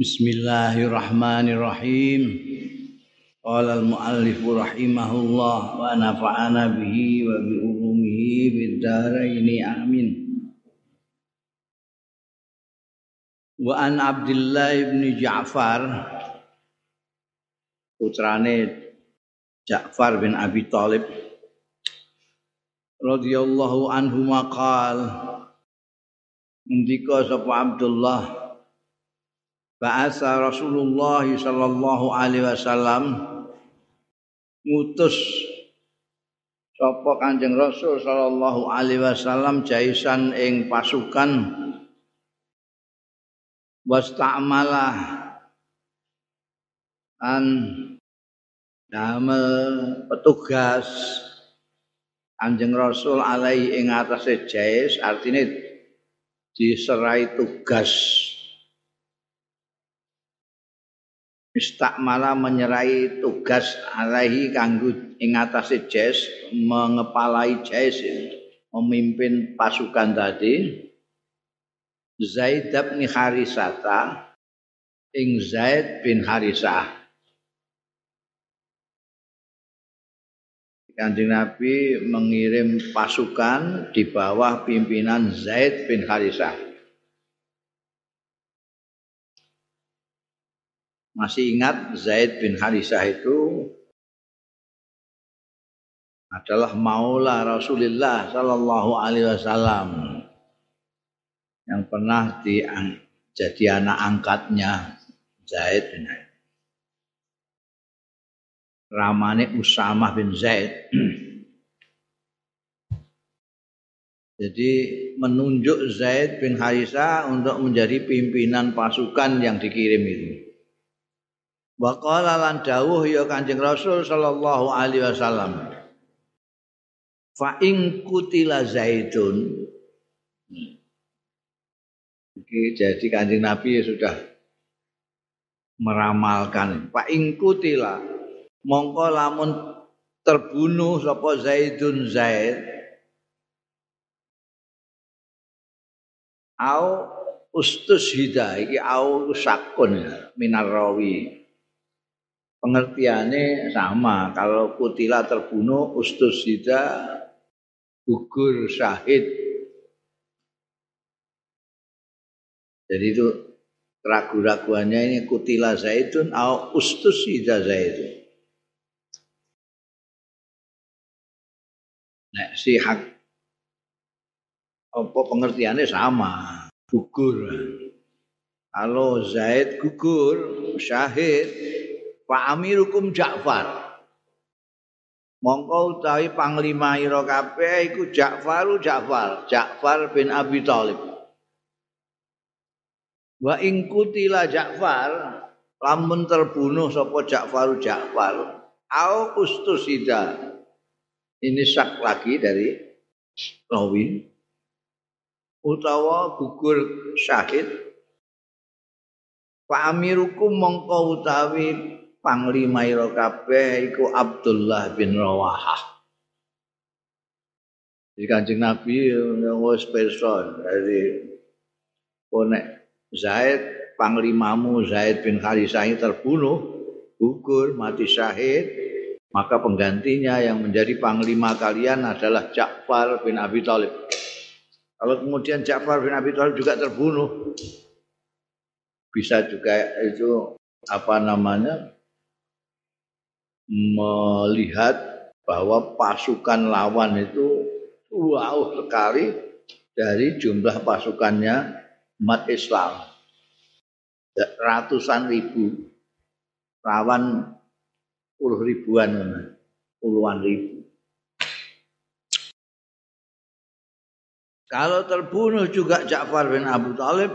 Bismillahirrahmanirrahim. Qala al-muallif rahimahullah wa nafa'ana bihi wa bi ulumihi bid dharain amin. Wa an Abdullah bin Ja'far putrane Ja'far bin Abi Thalib radhiyallahu anhu maqal Ndika sapa Abdullah Ba'asa Rasulullah sallallahu alaihi wasallam ngutus sapa Kanjeng Rasul sallallahu alaihi wasallam jaisan ing pasukan. Wasta'mala an damel petugas Kanjeng Rasul alaihi ing atase jais artinya diserai tugas istakmala menyerai tugas alaihi kanggo ing atase Jais mengepalai Jais memimpin pasukan tadi. Zaid bin Harisata ing Zaid bin Harisah. Kanjeng Nabi mengirim pasukan di bawah pimpinan Zaid bin Harisah Masih ingat Zaid bin Harisah itu adalah maula Rasulullah sallallahu alaihi wasallam yang pernah di jadi anak angkatnya Zaid bin Harisah. Ramane Usamah bin Zaid. Jadi menunjuk Zaid bin Harisah untuk menjadi pimpinan pasukan yang dikirim itu. Wa qala lan dawuh ya Kanjeng Rasul sallallahu alaihi wasallam. Fa in kutila zaitun Iki jadi Kanjeng Nabi sudah meramalkan. Fa in kutila mongko lamun terbunuh sapa Zaidun Zaid au ustus hida iki au sakun minar rawi pengertiannya sama. Kalau kutila terbunuh, ustusida gugur syahid. Jadi itu keraguan-raguannya ini kutila zaitun atau ustusida zaitun. Nah, si hak apa pengertiannya sama, gugur. Kalau Zaid gugur, syahid, Fa amirukum Ja'far. Mongko utawi panglima ira kabeh iku Ja'faru Ja'far, Ja'far bin Abi Thalib. Wa ing kutila Ja'far, lamun terbunuh sapa Ja'faru Ja'far, au ustusida. Ini sak lagi dari rawi utawa gugur syahid Fa amirukum mongko utawi panglima ira kabeh iku Abdullah bin Rawahah. Di Kanjeng Nabi wis pirsa dari konek Zaid panglimamu Zaid bin Kharisah terbunuh gugur mati syahid maka penggantinya yang menjadi panglima kalian adalah Ja'far bin Abi Thalib. Kalau kemudian Ja'far bin Abi Thalib juga terbunuh bisa juga itu apa namanya melihat bahwa pasukan lawan itu wow sekali dari jumlah pasukannya umat Islam. Ratusan ribu, lawan puluh ribuan, puluhan ribu. Kalau terbunuh juga Ja'far bin Abu Talib,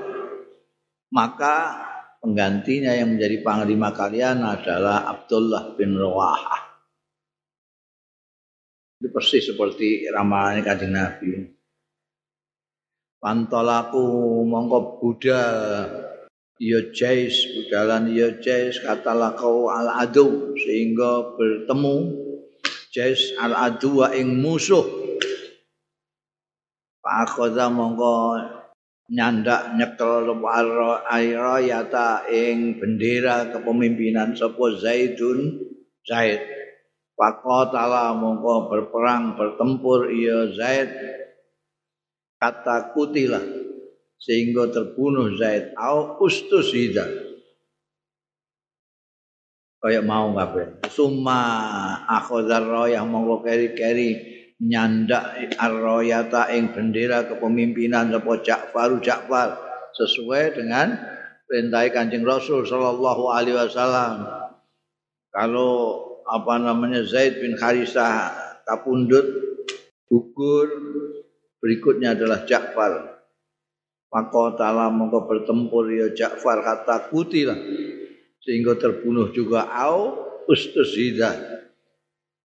maka penggantinya yang menjadi panglima kalian adalah Abdullah bin Rawahah. Itu persis seperti ramalan kanjeng Nabi. Pantolaku mongko budal ya jais budalan ya jais katalah kau al adu sehingga bertemu jais al adu ing musuh Pak mongko nyandak nyekel ayata ing bendera kepemimpinan sapa Zaidun Zaid. Pakotala mongko berperang bertempur iya Zaid. Kata kutilah sehingga terbunuh Zaid. Au ustusida kayak mau ngapain? Summa akhadar royah mongko keri-keri nyandak arroyata ing bendera kepemimpinan sapa Ja'far Ja'far sesuai dengan perintah Kanjeng Rasul sallallahu alaihi wasallam. Kalau apa namanya Zaid bin Harisah kapundut gugur berikutnya adalah Ja'far. Maka ta'ala mongko bertempur ya Ja'far kata kutilah sehingga terbunuh juga au ustus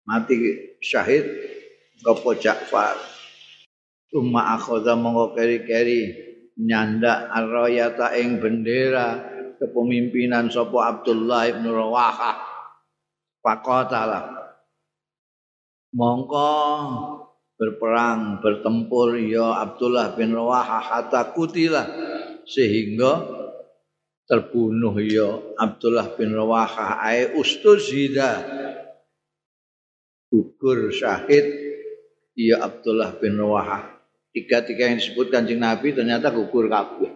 mati syahid Gopo Ja'far. Umma akhoda mongko keri-keri nyandak arroyata ing bendera kepemimpinan sopo Abdullah ibn Rawaha. Pakotala. Mongko berperang bertempur ya Abdullah bin Rawaha hatta kutilah sehingga terbunuh ya Abdullah bin Rawaha ai ustuzida gugur syahid iya Abdullah bin Rawahah. Tiga-tiga yang disebut kancing Nabi ternyata gugur kabeh.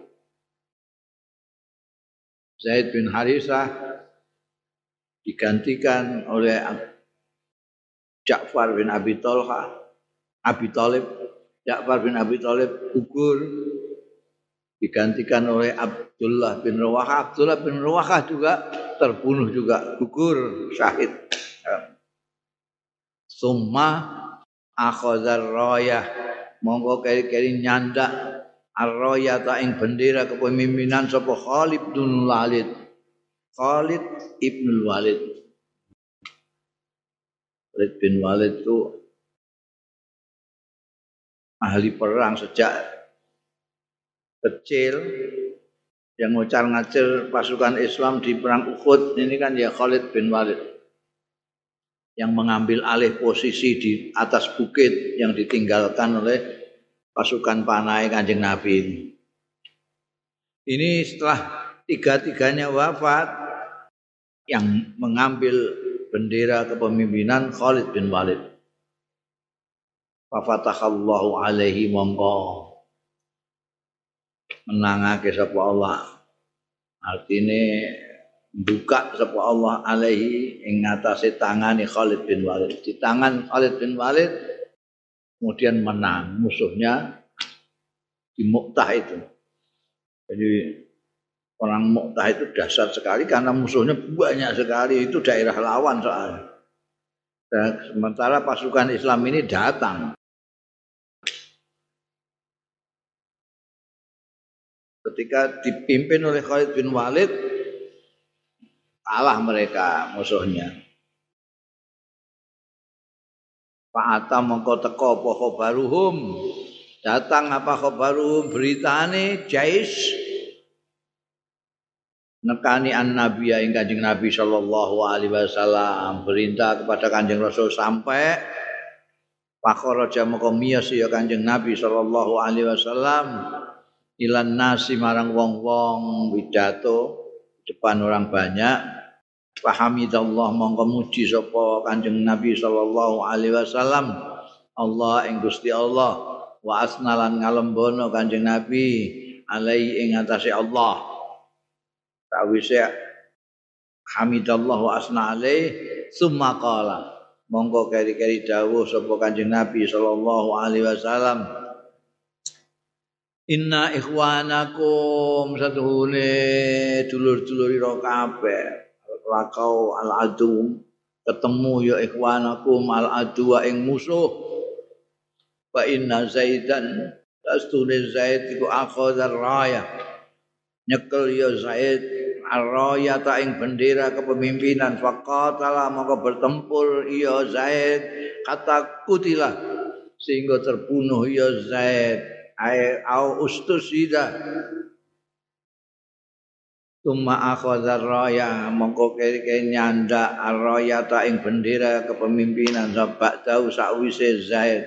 Zaid bin Harisah digantikan oleh Ja'far bin Abi Talha, Abi Talib, Ja'far bin Abi Talib gugur digantikan oleh Abdullah bin Rawahah. Abdullah bin Rawahah juga terbunuh juga gugur syahid. Summa akhadhar rayah monggo keri-keri nyandak. Arroya ta ing bendera kepemimpinan sapa Khalid bin Walid. Khalid ibn Walid. Khalid bin Walid itu ahli perang sejak kecil. Yang ngucar ngacir pasukan Islam di perang Uhud. Ini kan ya Khalid bin Walid yang mengambil alih posisi di atas bukit yang ditinggalkan oleh pasukan panai kanjeng Nabi. Ini setelah tiga-tiganya wafat, yang mengambil bendera kepemimpinan Khalid bin Walid. Fafatahallahu alaihi mongko menangake sapa Allah. Artinya buka sapa Allah alaihi ing ngatasé tangane Khalid bin Walid. Di tangan Khalid bin Walid kemudian menang musuhnya di Muktah itu. Jadi orang Muktah itu dasar sekali karena musuhnya banyak sekali itu daerah lawan soalnya. Dan sementara pasukan Islam ini datang. Ketika dipimpin oleh Khalid bin Walid, kalah mereka musuhnya. Fa'ata mongko teko apa khabaruhum. Datang apa khabaruhum beritane jais. Nekani an nabi ing kanjeng nabi sallallahu alaihi wasallam. Perintah kepada kanjeng rasul sampai pakharaja moko miyas ya kanjeng nabi sallallahu alaihi wasallam. Ilan nasi marang wong-wong widato depan orang banyak Fahamidallah mongko muji sapa Kanjeng Nabi sallallahu alaihi wasallam. Allah ing Gusti Allah wa asnalan ngalembono Kanjeng Nabi alai ing atase Allah. Sawise hamidallah wa asna alai summa qala. Monggo keri-keri dawuh sapa Kanjeng Nabi sallallahu alaihi wasallam Inna ikhwanakum satuhune dulur-dulur ira kabeh. Lakau al adu ketemu ya ikhwanakum al adu ing musuh. Fa inna zaidan astune zaid iku akhadhar raya. Nyekel ya zaid arroya ta ing bendera kepemimpinan. Faqatala maka bertempur ya zaid kata kutilah sehingga terbunuh ya zaid ai au ustusida Tuma akhadha raya mongko kene nyanda araya ta ing bendera kepemimpinan sabak tahu sakwise Zaid.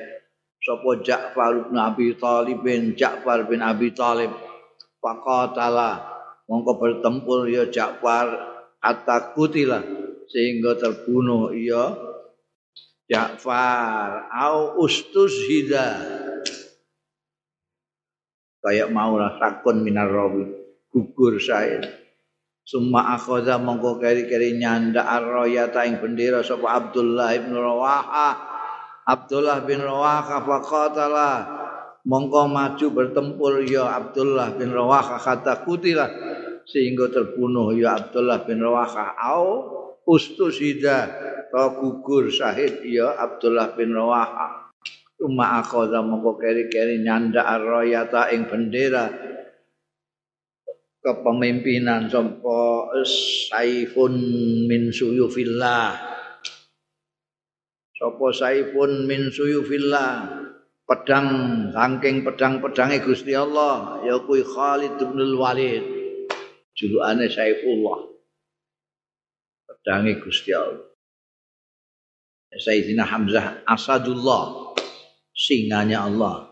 Sapa Ja'far bin Abi Thalib bin Ja'far bin Abi Thalib faqatala mongko bertempur ya Ja'far hatta kutila sehingga terbunuh ya Ja'far. Au ustus hida kayak mau lah takun minar rawi. Gugur saya. Summa akhoda mongko keri-keri nyanda arroyata ing bendera sapa Abdullah bin Rawaha. Abdullah bin Rawaha faqatala. Mongko maju bertempur ya Abdullah bin Rawaha kata kutila sehingga terbunuh ya Abdullah bin Rawaha. Au ustusida. Atau gugur syahid ya Abdullah bin Rawaha Summa akhoda mongko keri-keri nyanda arroyata ing bendera. Kepemimpinan sapa Saifun min suyufillah. Sapa Saifun min suyufillah? Pedang saking pedang-pedange Gusti Allah ya kuwi Khalid bin Walid. Julukane Saifullah. Pedange Gusti Allah. Sayyidina Hamzah Asadullah singanya Allah.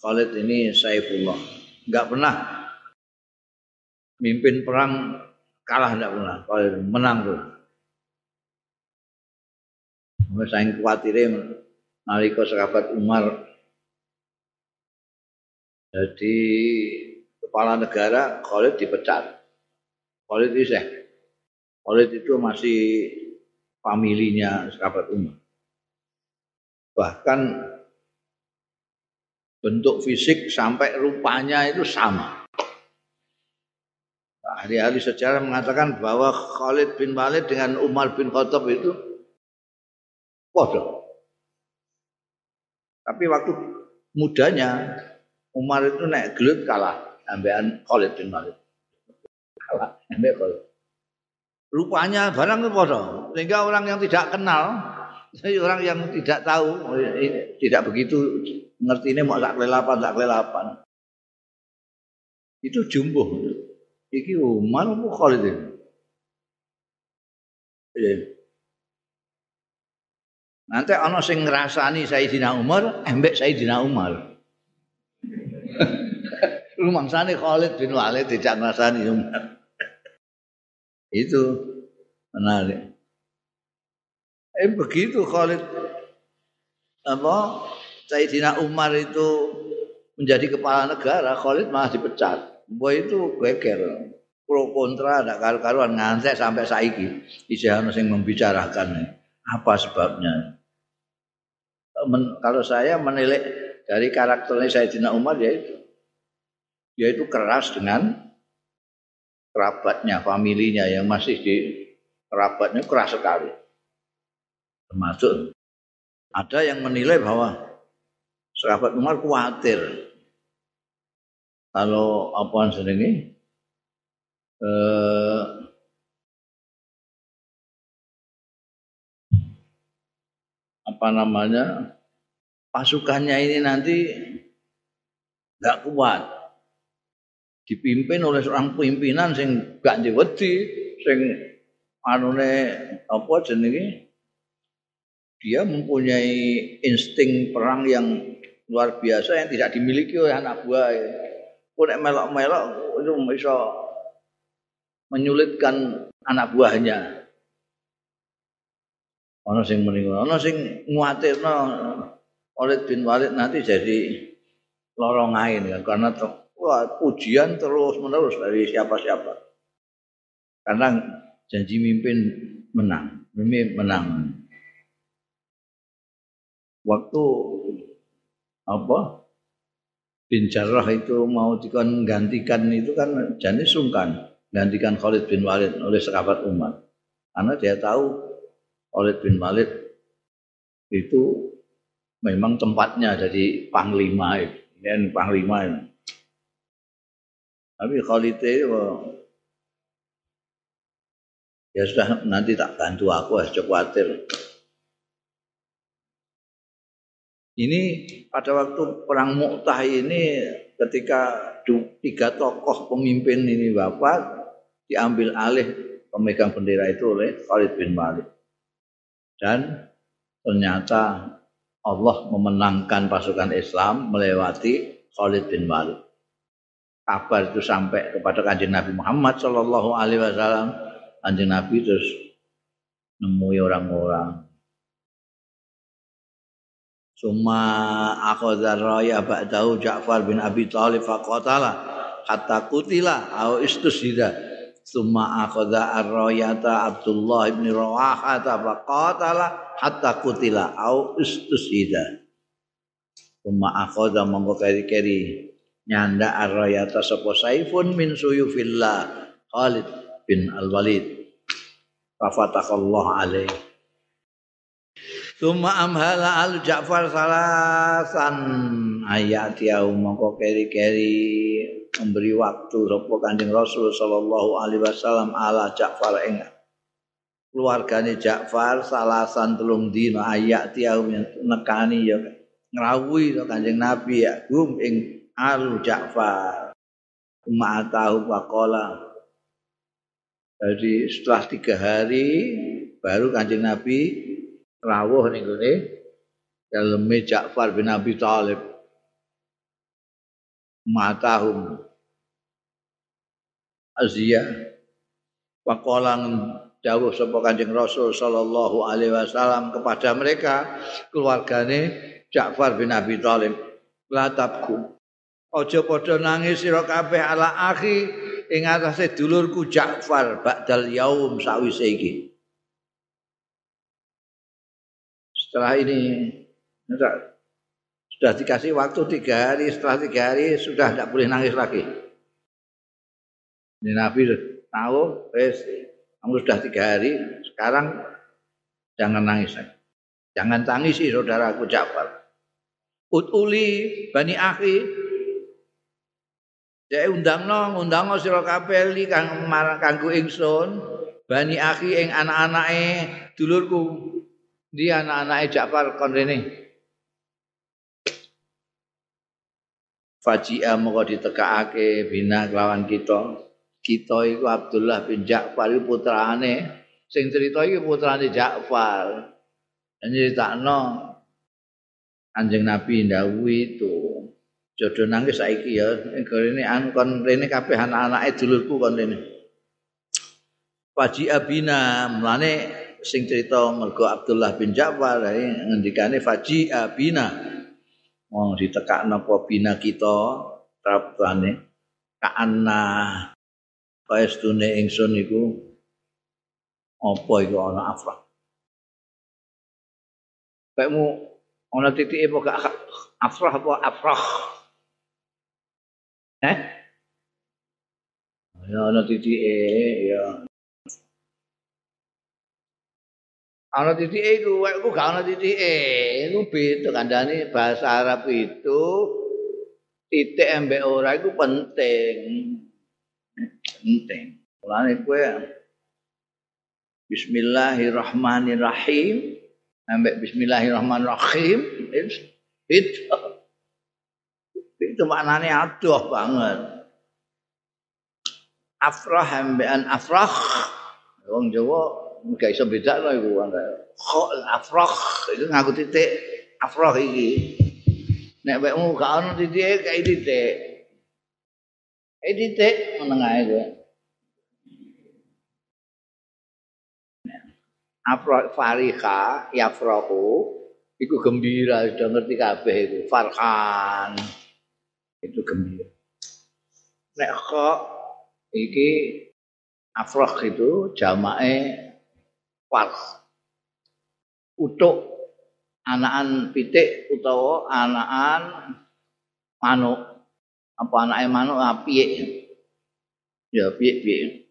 Khalid ini Saifullah. Enggak pernah mimpin perang kalah tidak pernah. Kalau menang tuh. Saya khawatir nalika sahabat Umar. Jadi kepala negara Khalid dipecat. Khalid itu Khalid itu masih familinya sahabat Umar. Bahkan bentuk fisik sampai rupanya itu sama ahli-ahli sejarah mengatakan bahwa Khalid bin Walid dengan Umar bin Khattab itu bodoh. Tapi waktu mudanya Umar itu naik gelut kalah ambekan Khalid bin Walid. Kalah ambek Khalid. Rupanya barang itu bodoh. Sehingga orang yang tidak kenal, orang yang tidak tahu, tidak begitu ngerti ini mau tak kelelapan, tak kelelapan. Itu jumbo. Iki Umar apa Khalid ini? Iya. Nanti ana sing ngrasani Sayyidina Umar, embek Sayyidina Umar. Rumangsane Khalid bin Walid tidak ngrasani Umar. Itu menarik. Eh begitu Khalid apa Sayyidina Umar itu menjadi kepala negara, Khalid malah dipecat. Boy itu geger. Pro kontra ada karu-karuan ngantek sampai saiki. Isih ana sing membicarakan apa sebabnya. Men, kalau saya menilai dari karakternya Sayyidina Umar yaitu yaitu keras dengan kerabatnya, familinya yang masih di kerabatnya keras sekali. Termasuk ada yang menilai bahwa sahabat Umar khawatir. Kalau apa jenenge? Eh apa namanya? Pasukannya ini nanti nggak kuat. Dipimpin oleh seorang pimpinan sing gak diwedi sing anune apa jenenge? Dia mempunyai insting perang yang luar biasa yang tidak dimiliki oleh anak buah pun melok-melok itu bisa menyulitkan anak buahnya. Ono sing meninggal, ono sing nguatirno Walid bin Walid nanti jadi lorong lain kan karena wah, pujian terus menerus dari siapa-siapa. Karena janji mimpin menang, mimpin menang. Waktu apa? Bin Jarrah itu mau dikon gantikan itu kan jadi sungkan. Gantikan Khalid bin Walid oleh sahabat Umar. Karena dia tahu Khalid bin Walid itu memang tempatnya jadi panglima itu. Dan panglima itu. Tapi Khalid itu ya sudah nanti tak bantu aku cukup khawatir Ini pada waktu perang Mu'tah ini ketika tiga tokoh pemimpin ini bapak diambil alih pemegang bendera itu oleh Khalid bin Walid. Dan ternyata Allah memenangkan pasukan Islam melewati Khalid bin Walid. kabar itu sampai kepada kanjeng Nabi Muhammad Shallallahu Alaihi Wasallam, kanjeng Nabi terus nemui orang-orang. Suma akhadha raya ba'dahu Ja'far bin Abi Thalib faqatala hatta kutila au istusida. Suma akhadha ar-rayata Abdullah bin Rawaha faqatala hatta kutila au istusida. Suma akhadha mongko keri-keri nyanda ar-rayata sapa saifun min suyufillah Khalid bin Al-Walid. Fafatakallah alaihi. Tuma amhala al Ja'far salasan. Ayat ya mongko keri-keri memberi waktu sapa Kanjeng Rasul sallallahu alaihi wasallam ala Ja'far ing keluargane Ja'far salasan telung dina. Ayat ya nekani ya ngrawuhi to Kanjeng Nabi ya gum ing al Ja'far. Uma tahu pakola Jadi setelah tiga hari baru kanjeng Nabi rawuh ning gone. Daleme Ja'far bin Abi Thalib. Matahum. Azia. Pakolang jauh sapa Kanjeng Rasul sallallahu alaihi wasallam kepada mereka keluargane Ja'far bin Abi Thalib la tabku. Aja padha nangis sira kabeh ala akhi ing atase dulurku Ja'far ba'dal yaum sawise iki setelah ini sudah, dikasih waktu tiga hari setelah tiga hari sudah tidak boleh nangis lagi. Ini Nabi tahu wes kamu sudah tiga hari sekarang jangan nangis lagi. Jangan tangisi saudaraku Ja'far. Utuli bani akhi. Saya undang no, undang no siro kapeli kang kanggo ingsun, bani akhi ing anak-anake dulurku dia anak-anak Ja'far kon rene. Faji'a moko ditekakake bina kelawan kita. Kita iku Abdullah bin Ja'far iku putrane. Sing cerita iki putrane Ja'far. Nyeritakno Anjing Nabi ndawuhi itu. Jodoh nangis saiki ya. Ini an kon rene kabeh anak-anake dulurku kon rene. Faji'a bina mulane sing cerita mergo Abdullah bin Ja'far ngendikane faji abina. Wong ditekakno apa bina kita rabane kaanna paestune ingsun iku apa iku ana afrah? Kamu ana titike apa gak afrah apa afrah? Eh? Ya ana titike ya ana titike iku iku gak ana titike iku beda kandhane bahasa Arab itu. Titik embek ora iku penting. Penting. Mulane kowe Bismillahirrahmanirrahim. Ambek Bismillahirrahmanirrahim itu itu maknane adoh banget. Afrah ambekan afrah. Wong Jawa gak iso bedakno iku kok afrah itu ngaku titik afrah iki. Nek wekmu gak ono titik kayak titik. Kayak titik menengah itu afrah fariha yafrahu iku gembira sudah ngerti kabeh itu farhan. Itu gembira. Nek kok iki afrah itu jamae pas utuk anakan pitik utawa anakan manuk. Apa anake manuk? Api ah, ya piye piye?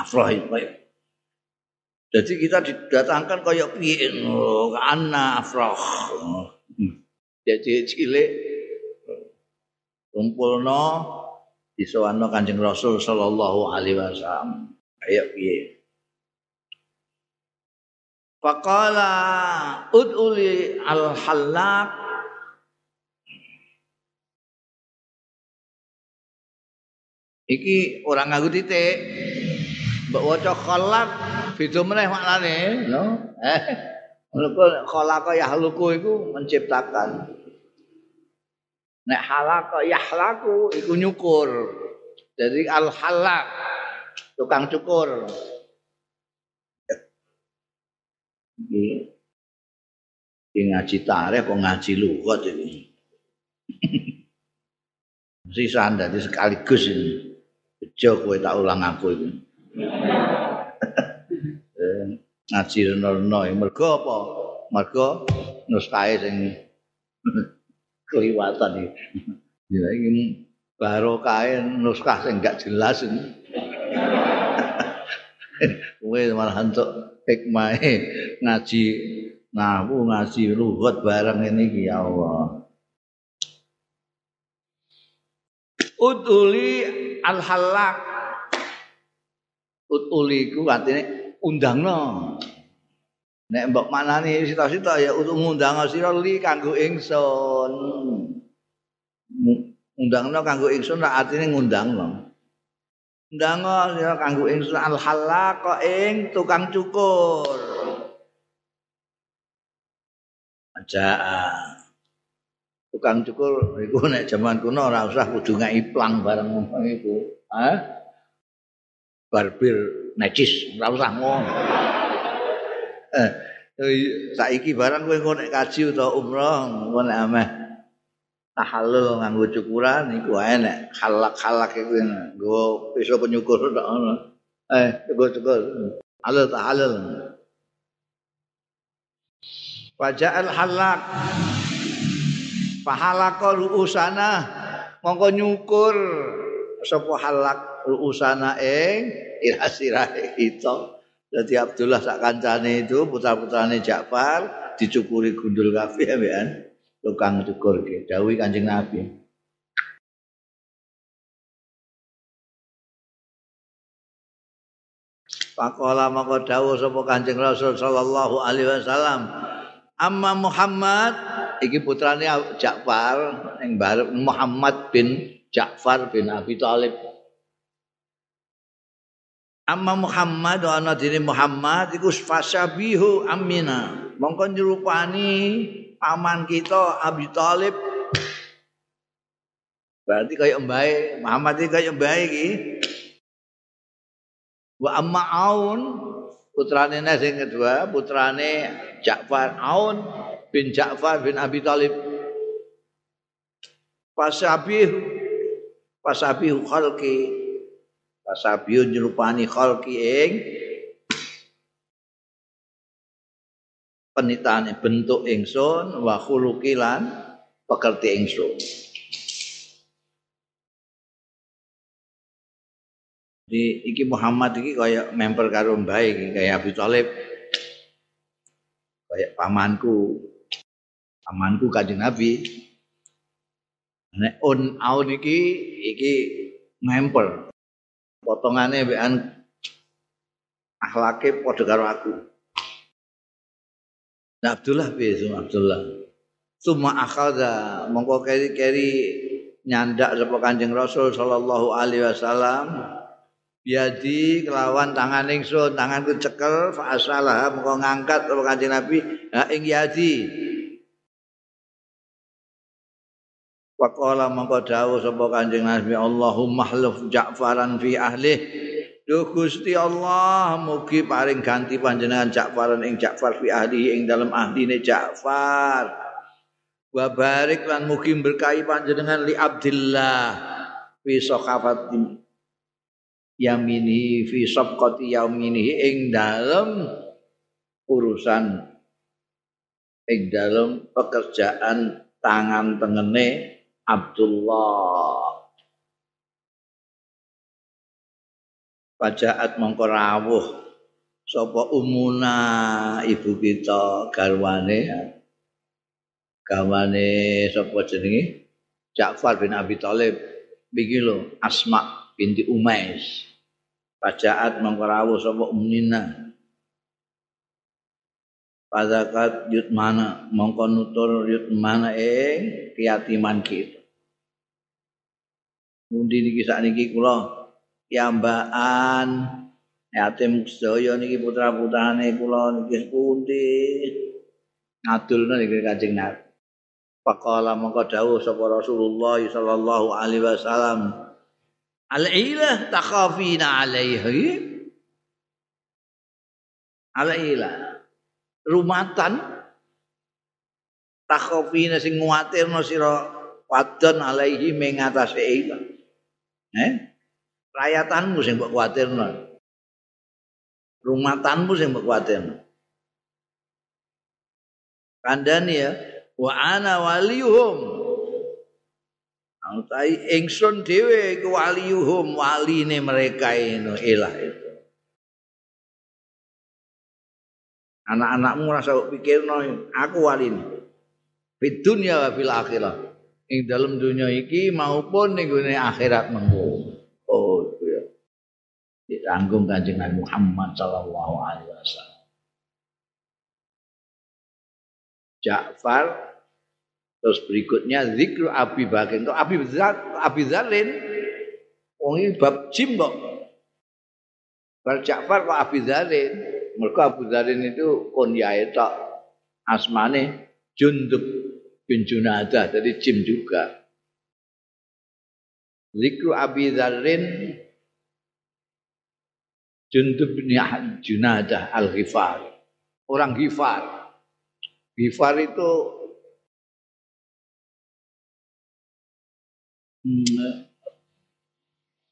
Afrah itu jadi kita didatangkan kayak piye? Oh, ana afrah jadi cilik. Kumpulno disowano Kanjeng Rasul sallallahu alaihi wasallam. Kayak piye Faqala ud'uli al-hallaq. Iki orang ngaku titik. Mbak waca khalaq beda meneh maknane no? Eh khalaqa yahluku iku menciptakan. Nek halaka yahlaku iku nyukur. Jadi al halak tukang cukur iki ngaji tarikh kok ngaji lugat ini. Sisan dadi sekaligus ini. Bejo kowe tak ulang aku ini. Eh, ngaji reno-reno mergo apa? Mergo nuskae sing keliwatan iki. Ya iki baru kain nuskah sing gak jelas ini. Kowe malah entuk hikmahe ngaji nahwu ngaji lugat bareng ini iki ya Allah. Uduli al-halak Utuli ku artinya undangno. Nek mbok manani sita-sita ya untuk ngundang sira li kanggo ingsun. Undangno kanggo ingsun ra artine ngundangno. Undangno ya kanggo ingsun al halaq ing tukang cukur. Aja tukang cukur iku nek jaman kuno ora usah kudu ngeki plang bareng ngono iku. Hah? Barbir necis, ora usah ngono. Eh, saiki barang kowe nek kaji utawa umroh engko ameh tahallul nganggo cukuran iku ae nek halak-halak iku nggo pisau penyukur tok ngono. Eh, cukur-cukur. Halal tahallul. Waja'al halak Fahalaka ru'usana mongko nyukur sapa halak ru'usana ing ira-sirahe kita. Jadi Abdullah sak kancane itu putra-putrane Ja'far dicukuri gundul kabeh ambekan tukang cukur dawuh Kanjeng Nabi. Pakola maka dawuh sapa Kanjeng Rasul sallallahu alaihi wasallam. Amma Muhammad iki putrane Ja'far ning Muhammad bin Ja'far bin Abi Thalib Amma Muhammad ana dene Muhammad iku fasabihu amina. Mongko nyerupani paman kita Abi Thalib. Berarti kaya mbae, Muhammad iki kaya mbae iki. Wa amma Aun putrane sing kedua, putrane Ja'far Aun bin Ja'far bin Abi Thalib. Fasabihu fasabihu khalqi Pasabiun nyerupani khalqi ing penitane bentuk ingsun wa khuluqilan pekerti ingsun. Di iki Muhammad iki kaya member karo mbae iki kaya Abi Thalib. Kaya pamanku. Pamanku Kanjeng Nabi. Nek on aun iki iki member potongane mbekan akhlake padha karo aku. Nah, Abdullah piye Abdullah? Suma akhadha mongko keri-keri nyandak sapa Kanjeng Rasul sallallahu alaihi wasallam biadi kelawan tangan ingsun tanganku cekel fa asalah mongko ngangkat sapa Kanjeng Nabi ha ing yadi Waqala mangko dawuh sapa Kanjeng Nabi Allahumma hluf Ja'faran fi ahli. Duh Gusti Allah mugi paring ganti panjenengan Ja'faran ing Ja'far fi ahli ing dalam ahline Ja'far. Wa barik lan mugi berkahi panjenengan li Abdillah fi saqafati yamini fi sabqati yamini ing dalam urusan ing dalam pekerjaan tangan tengene Abdullah Pajaat mongko rawuh. Sapa umuna ibu kita garwane? Garwane sapa jenenge Ja'far bin Abi Thalib. Iki lho Asma binti Umais. Pajaat mongko rawuh sapa umnina. Padakat yut mana mongko nutur yut mana eh kiyatiman kita. Mundi niki sak niki kula kiambaan yatim sedaya niki putra-putrane kula niki pundi? Ngadulna niki Kanjeng Nabi. Faqala maka dawuh sapa Rasulullah sallallahu alaihi wasallam. Al-ilah takhafina alaihi. Al-ilah rumatan. Takhafina sing nguatirno sira wadon alaihi mengatasi ilah Eh rayatanmu sing mbok kuwatirno rumatanmu sing mbok kuwatirno kandhani ya wa ana waliyuhum Altai ingsun dhewe iku waliyuhum waline mereka ini ilah itu. Anak-anakmu rasa pikirno aku waline. Di dunia wa fil akhirah. Ing dalam dunia iki maupun ning akhirat mengko. Ditanggung kanjeng Muhammad sallallahu alaihi wasallam. Ja'far terus berikutnya zikru Abi Bakar untuk Abi Zar Abi Zarin wong ini bab jim kok. Bar Ja'far kok Abi Zarin mereka Abu Zarin itu kunyae tok asmane Jundub bin Junadah jadi jim juga. Zikru Abi Zarin Jundub bin Junadah Al-Ghifar orang Ghifar Bifar itu hmm,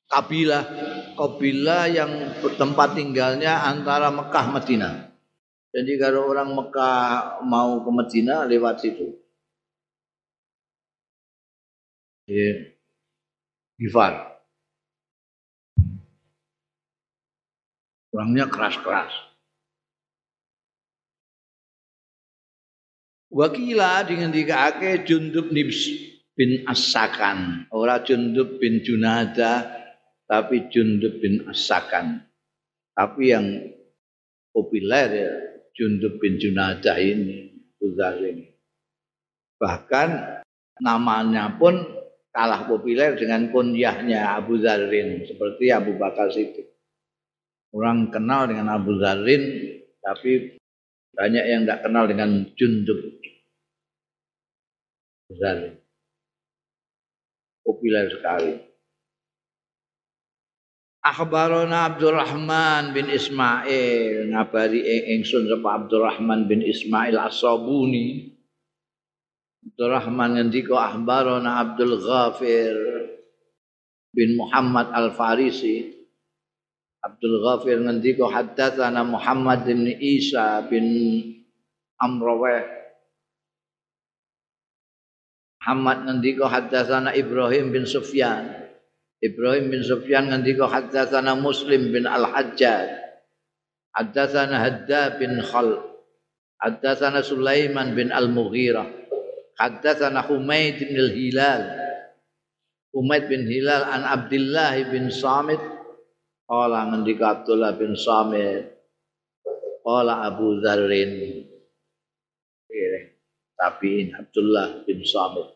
kabilah kabilah yang tempat tinggalnya antara Mekah Madinah. Jadi kalau orang Mekah mau ke Madinah lewat situ. Ya. Bifar. Orangnya keras-keras. Wakila dengan dikake Jundub bin Asakan, ora Jundub bin Junada, tapi Jundub bin Asakan. Tapi yang populer ya Jundub bin Junada ini, Uzar ini. Bahkan namanya pun kalah populer dengan kunyahnya Abu Zarin seperti Abu Bakar Siddiq. Orang kenal dengan Abu Zarin tapi banyak yang tidak kenal dengan Jundub. Zalim. Populer sekali. Akhbarona Abdurrahman bin Ismail ngabari ingsun sapa Abdurrahman bin Ismail As-Sabuni. Abdurrahman ngendika akhbarona Abdul Ghafir bin Muhammad Al-Farisi Abdul Ghafir ngendika haddatsana Muhammad bin Isa bin Amraweh Muhammad ngendika haddatsana Ibrahim bin Sufyan. Ibrahim bin Sufyan ngendika haddatsana Muslim bin Al-Hajjaj. Haddatsana Hadda bin Khal haddatsana Sulaiman bin Al-Mughirah. Haddatsana Humaid bin Al-Hilal Humaid bin Hilal an Abdullah bin Samit Qala ngendika Abdullah bin Samit. Qala Abu Dzarrin. Tabiin Abdullah bin Samit.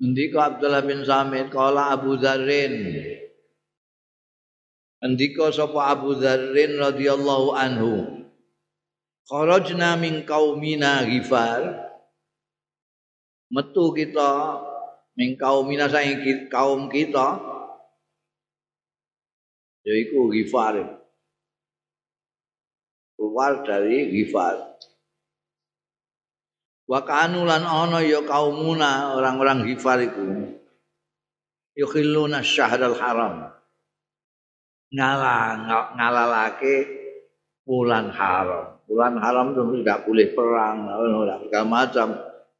Ngendika Abdullah bin Samit qala Abu Dzarrin. Ngendika sapa Abu Dzarrin radhiyallahu anhu. Kharajna min qaumina Ghifar. Metu kita min qaumina saing kaum kita yaitu Ghifar. Keluar dari Ghifar. Wa kanu lan ana ya kaumuna orang-orang Ghifar iku. Yukhilluna syahrul haram. Ngalah ngalalake bulan haram. Bulan haram itu tidak boleh perang, tidak macam.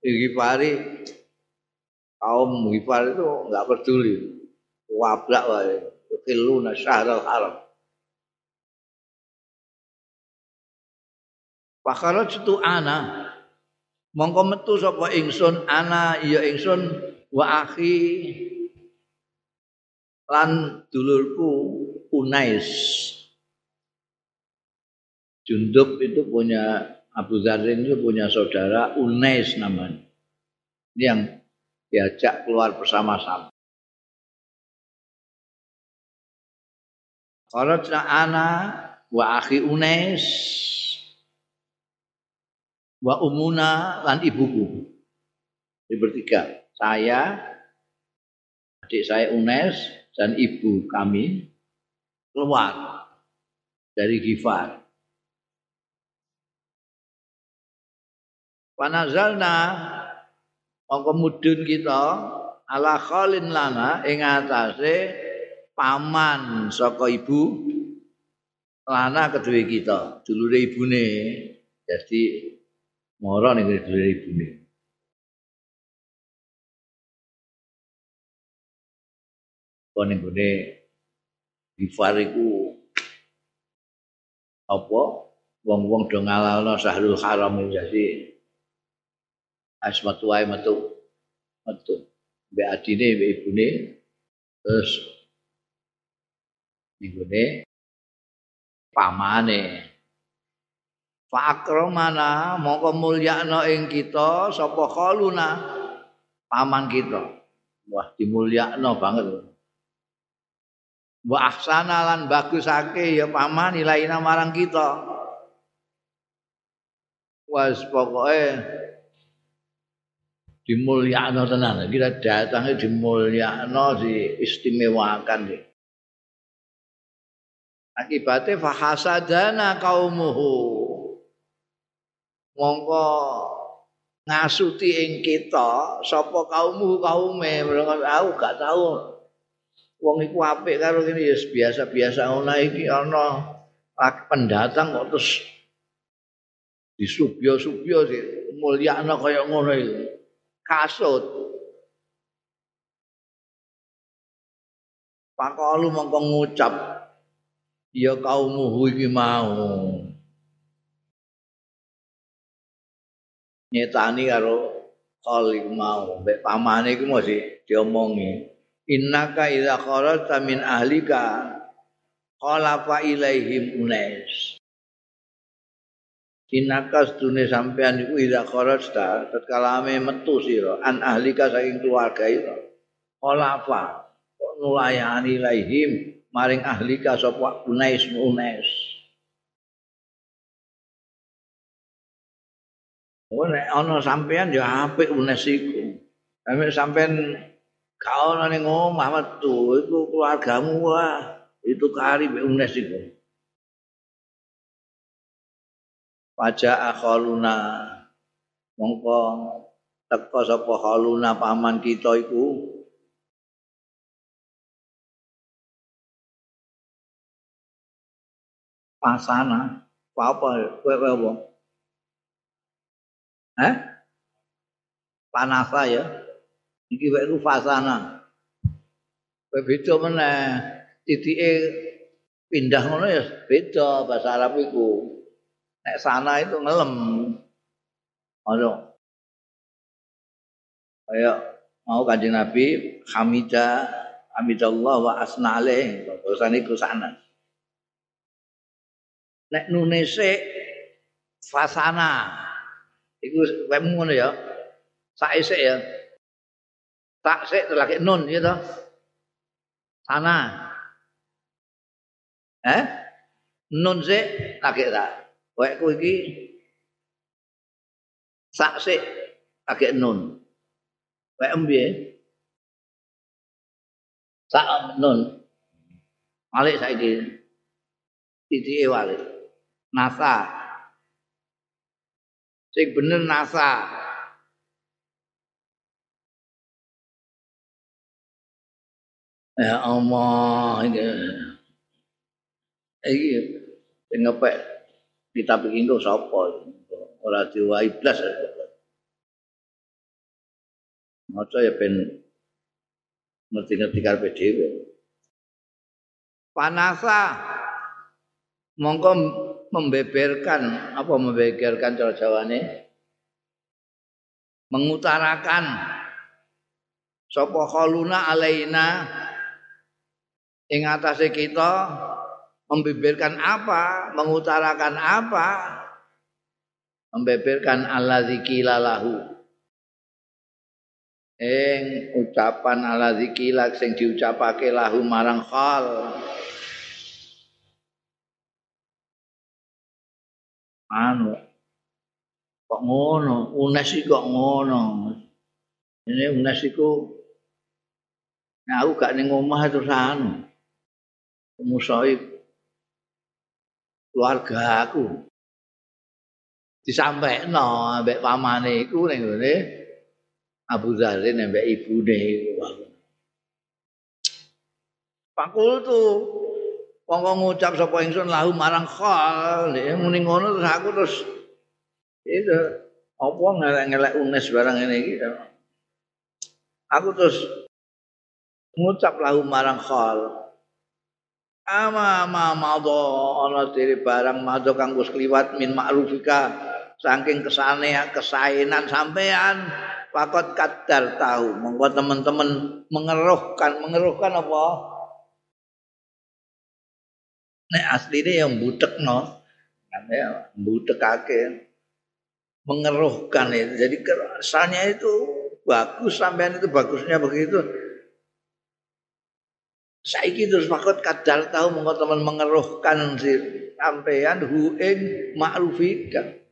Ghifari kaum Ghifar itu enggak peduli. Wabrak wae. Yukhilluna syahral haram Fakharajtu ana mongko metu sapa ingsun ana ya ingsun wa akhi lan dulurku Unais Jundub itu punya Abu Zarin itu punya saudara Unais namanya. Ini yang diajak keluar bersama-sama Kharajna ana wa akhi Unais wa umuna lan ibuku. Di bertiga, saya, adik saya Unes dan ibu kami keluar dari Gifar. Panazalna mongko mudun kita ala khalin lana ing atase paman saka ibu lana kedua kita dulure ibune. Jadi moro ning dulure ibune. Kon ning gone? Gifar iku apa? Wong-wong do ngalalno Sahrul Haram jadi asmatu wae metu metu. Mbek adine ibune. Terus ibune pamane Fakramana mongko mulyakno ing kita sapa khaluna paman kita. Wah dimulyakno banget. Wa ahsana lan bagusake ya paman ilaina marang kita. Was pokoke dimulyakno tenan. Kita datange dimulyakno di istimewakan deh. Akibatnya fahasadana kaumuhu. Mongko ngasuti ing kita sapa kaummu kaume? Aku gak tahu wong iku apik karo ngene ya biasa-biasa ngono iki ana pendatang kok terus disubyo-subyo mulyakno kaya ngono iki kasut. Pakalu mongko ngucap ya kaumuhu iki mau? Nyetani karo kali mau. Mbek pamane iku mesti diomongi. Innaka idza kharajta min ahlika qala fa ilaihim unais Inakas dunia sampean iku idza kharajta tatkala ame metu sira an ahlika saking keluarga itu qalafa nulayani ilaihim maring ahlika sapa? Unais unais. Oh, nek ana sampean ya apik unes iku. Nek sampean gak ana ning omah metu iku keluargamu wah itu kari unes iku. Paja akhaluna. Mongko teko sapa haluna paman kita iku pasana apa kowe apa Eh? Panasa ya. Iki wae ku fasana. Kowe beda meneh. Titike pindah ngono ya beda bahasa Arab iku. Nek sana itu ngelem. Ono. Kayak mau kanjeng Nabi Hamidah Hamidallah wa asna alaih. Barusan iku sana. Nek sik fasana. Iku wemu ngono ya. Sak isik ya. Tak sik lagi nun gitu. Sana. Eh? Nun sik lagi tak. Wekku iki sak sik lagi nun. Wek piye? Sak nun. Malik saiki. Titike walik. Nasa. sing bener nasa. Ya Allah iki iki sing ngepek kita bikin kok sapa? Ora diwai blas. Maca ya ben ngerti-ngerti karepe dhewe. Panasa mongko membeberkan apa membeberkan cara jawane? Mengutarakan. Sapa khaluna alaina ing atase kita membeberkan apa mengutarakan apa? Membeberkan alladzikila lahu ing ucapan alladzikila sing diucapake lahu marang khal anu kok ngono? Unes iki kok ngono? Ini unes iku nah aku gak ning omah terus anu musoi keluarga aku. Disampaikno ambek pamane iku ning ngene Abu Zarin ambek ibune. Fakultu Wong ngucap sapa ingsun lahu marang khal, muni ngono terus aku terus itu apa ngelek-ngelek unes barang ini iki. Aku terus ngucap lahu marang khal. Ama ma madha ana diri barang madha kang wis kliwat min ma'rufika saking kesane kesaenan sampean pakot kadar tahu monggo teman-teman mengeruhkan mengeruhkan apa nek asline yang butekno ya butekake mengeruhkan itu. Jadi rasanya itu bagus sampean itu bagusnya begitu. Saiki terus makot kadal tahu monggo teman mengeruhkan sampean hu ing ma'rufika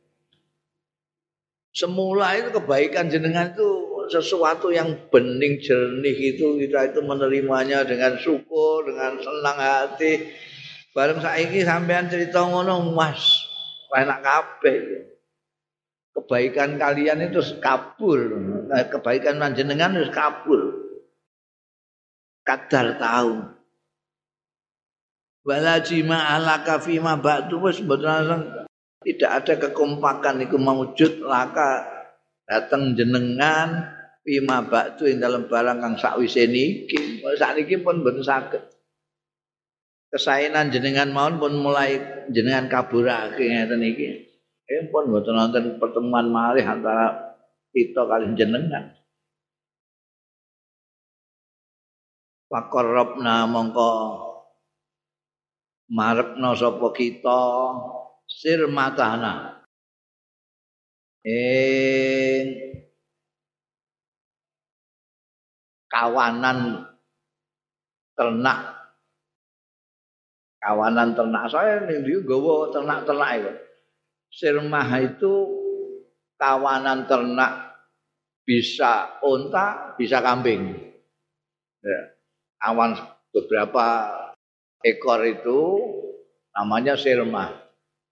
semula itu kebaikan jenengan itu sesuatu yang bening jernih itu kita itu menerimanya dengan syukur dengan senang hati Bareng saiki sampean cerita ngono Mas, enak kabeh. Kebaikan kalian itu kabur, eh, kebaikan panjenengan itu kabur. Kadar tahu. Wala jima alaka fima ba'du wis mboten tidak ada kekompakan iku mewujud laka datang jenengan fima ba'du ing dalam barang kang sakwise niki. Sakniki pun mboten saged. Kesainan jenengan mawon pun mulai jenengan kaburake ngeten iki. Eh pun mboten nonton pertemuan malih antara kita kali jenengan. Pakorobna mongko marepno sapa kita sir matana. Eh kawanan ternak kawanan ternak saya nih dia gawa ternak-ternak itu. Sirmah itu kawanan ternak bisa unta, bisa kambing. Ya. Awan beberapa ekor itu namanya sirmah.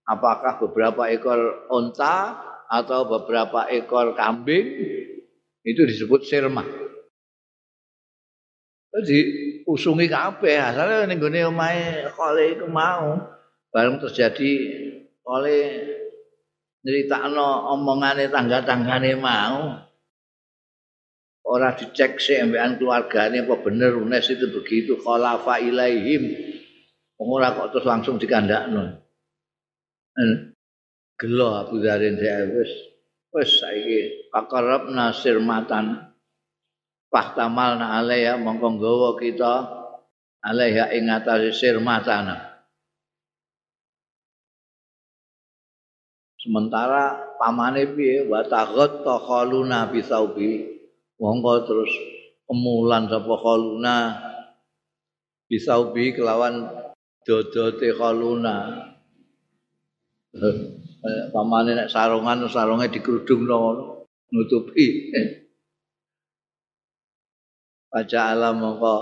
Apakah beberapa ekor unta atau beberapa ekor kambing itu disebut sirmah. Jadi usungi kabeh asale ning gone omahe kole iku mau. Bareng terjadi oleh nyeritakno omongane tangga-tanggane mau. Ora dicek sih ambekan keluargane apa bener unes itu begitu khalafa ilaihim. Ora kok terus langsung dikandakno. Gelo Abu Dharin wis wis saiki pakarab nasir matan Fahtamal na alaiha mongko nggawa kita alaiha ing atase sirmatana. Sementara pamane piye wa taghat takhaluna bisaubi mongko terus kemulan sapa khaluna bisaubi kelawan dodote khaluna. Pamane nek sarungan sarunge dikerudungno nutupi. Baca alam mongko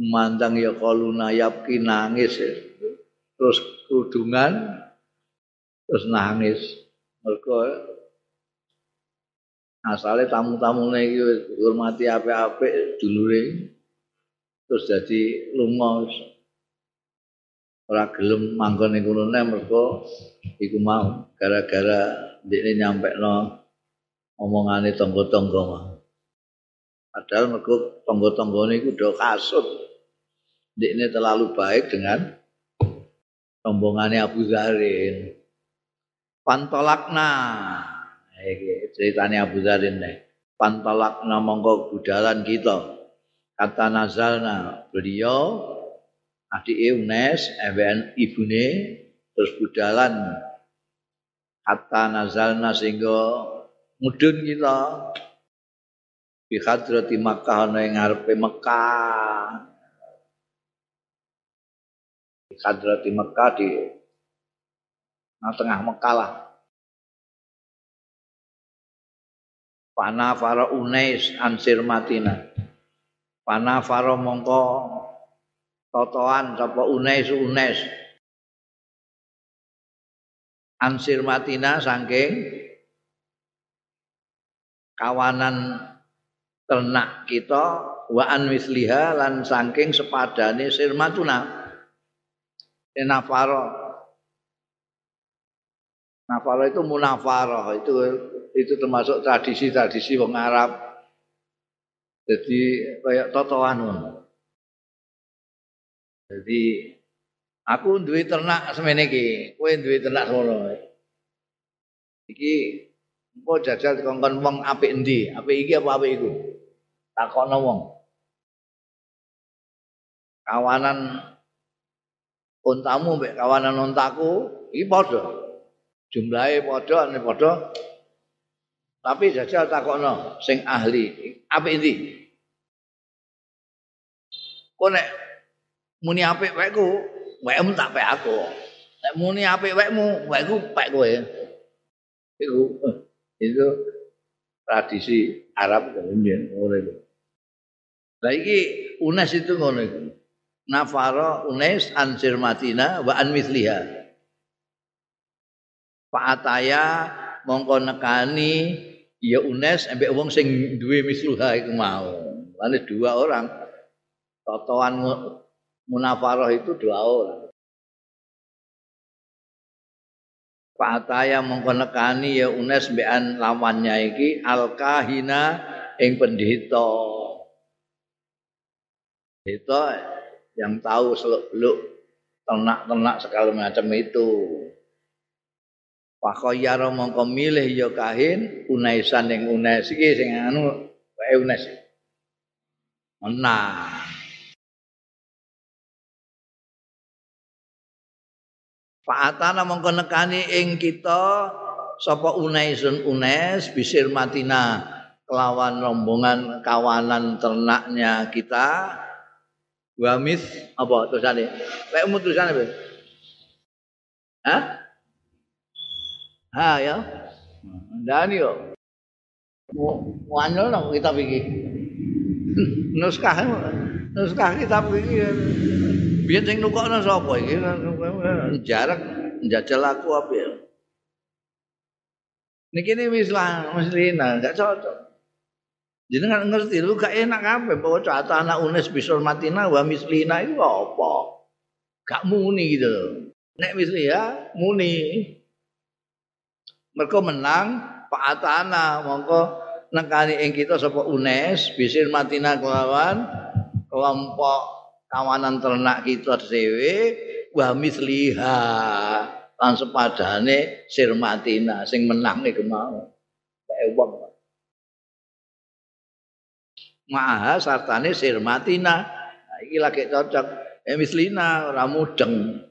memandang ya kaluna yapki nangis terus kerudungan terus nangis. Mergo asale tamu-tamune iki hormati apik-apik dulure. Terus jadi lunga ora gelem manggon ning kono mergo iku mau gara-gara ndekne nyampekno omongane tangga-tangga Padahal mergo tangga-tanggane iku do kasut. Ndekne terlalu baik dengan rombongane Abu Zarin. Pantolakna. Iki ceritane Abu Zarin nih. Pantolakna monggo budalan kita. Kata nazalna beliau adik Unes, MBN ibune terus budalan kata nazalna sehingga mudun kita bi hadrati Makkah ana ing ngarepe Mekah bi hadrati Makkah di nah, tengah Mekah lah Panafara Unais ansir matina. Panafara mongko totoan sapa Unais Unais. Ansir matina saking kawanan ternak kita wa an misliha lan saking sepadane sirmatuna. Nafaro Nafaro itu munafaroh itu itu termasuk tradisi-tradisi wong Arab. Jadi kayak totoan Jadi aku duwe ternak semene iki, kowe duwe ternak ngono. Iki engko jajal kongkon wong apik endi? Apik iki apa apik iku? Takokno wong. Kawanan untamu mbek kawanan untaku iki padha. Jumlahe padha, padha Tapi jajal takokno sing ahli, apik endi? Kok nek muni apik wekku, wekmu tak pek aku. Nek muni apik wekmu, wekku pek kowe. Iku eh, itu tradisi Arab kemudian ngono. Lah iki Unes itu ngono iku. Nafara Unes ansir Matina wa an misliha. Fa'ataya mongko nekani ya Unes ambek wong sing duwe misluha iku mau. Lane dua orang. Totoan munafaroh itu dua orang. Fataya mongko nekani ya Unes mbekan lawannya iki al-kahina ing pendeta. Itu yang tahu seluk-beluk ternak-ternak segala macam itu. Fakhoyaro mongko milih ya kahin unaisan yang unes iki sing anu wae unes. Menang. Fa'atana mongko nekani ing kita sapa unaisun unes bisir matina kelawan rombongan kawanan ternaknya kita wamis apa tulisane? Lek umum tulisane Hah? Ha ya. Ndani yo. Wanyol nang kitab iki. Nuskah nuskah kitab iki. Biyen sing nukokno sapa iki? Jarak njajal aku apa ya? Niki ini mislah, mislina, gak cocok. Jenengan ngerti lu gak enak apa bahwa cata anak unes bisul matina wa mislina itu apa? Gak muni gitu. Nek misliha muni. mereka menang Pak Atana mongko nekani ing kita UNES bisir matina kelawan kelompok kawanan ternak kita dhewe wa misliha lan sepadane sirmatina sing menang iku mau kae wong Maha sartane sirmatina nah, iki lagi cocok eh mislina ora mudeng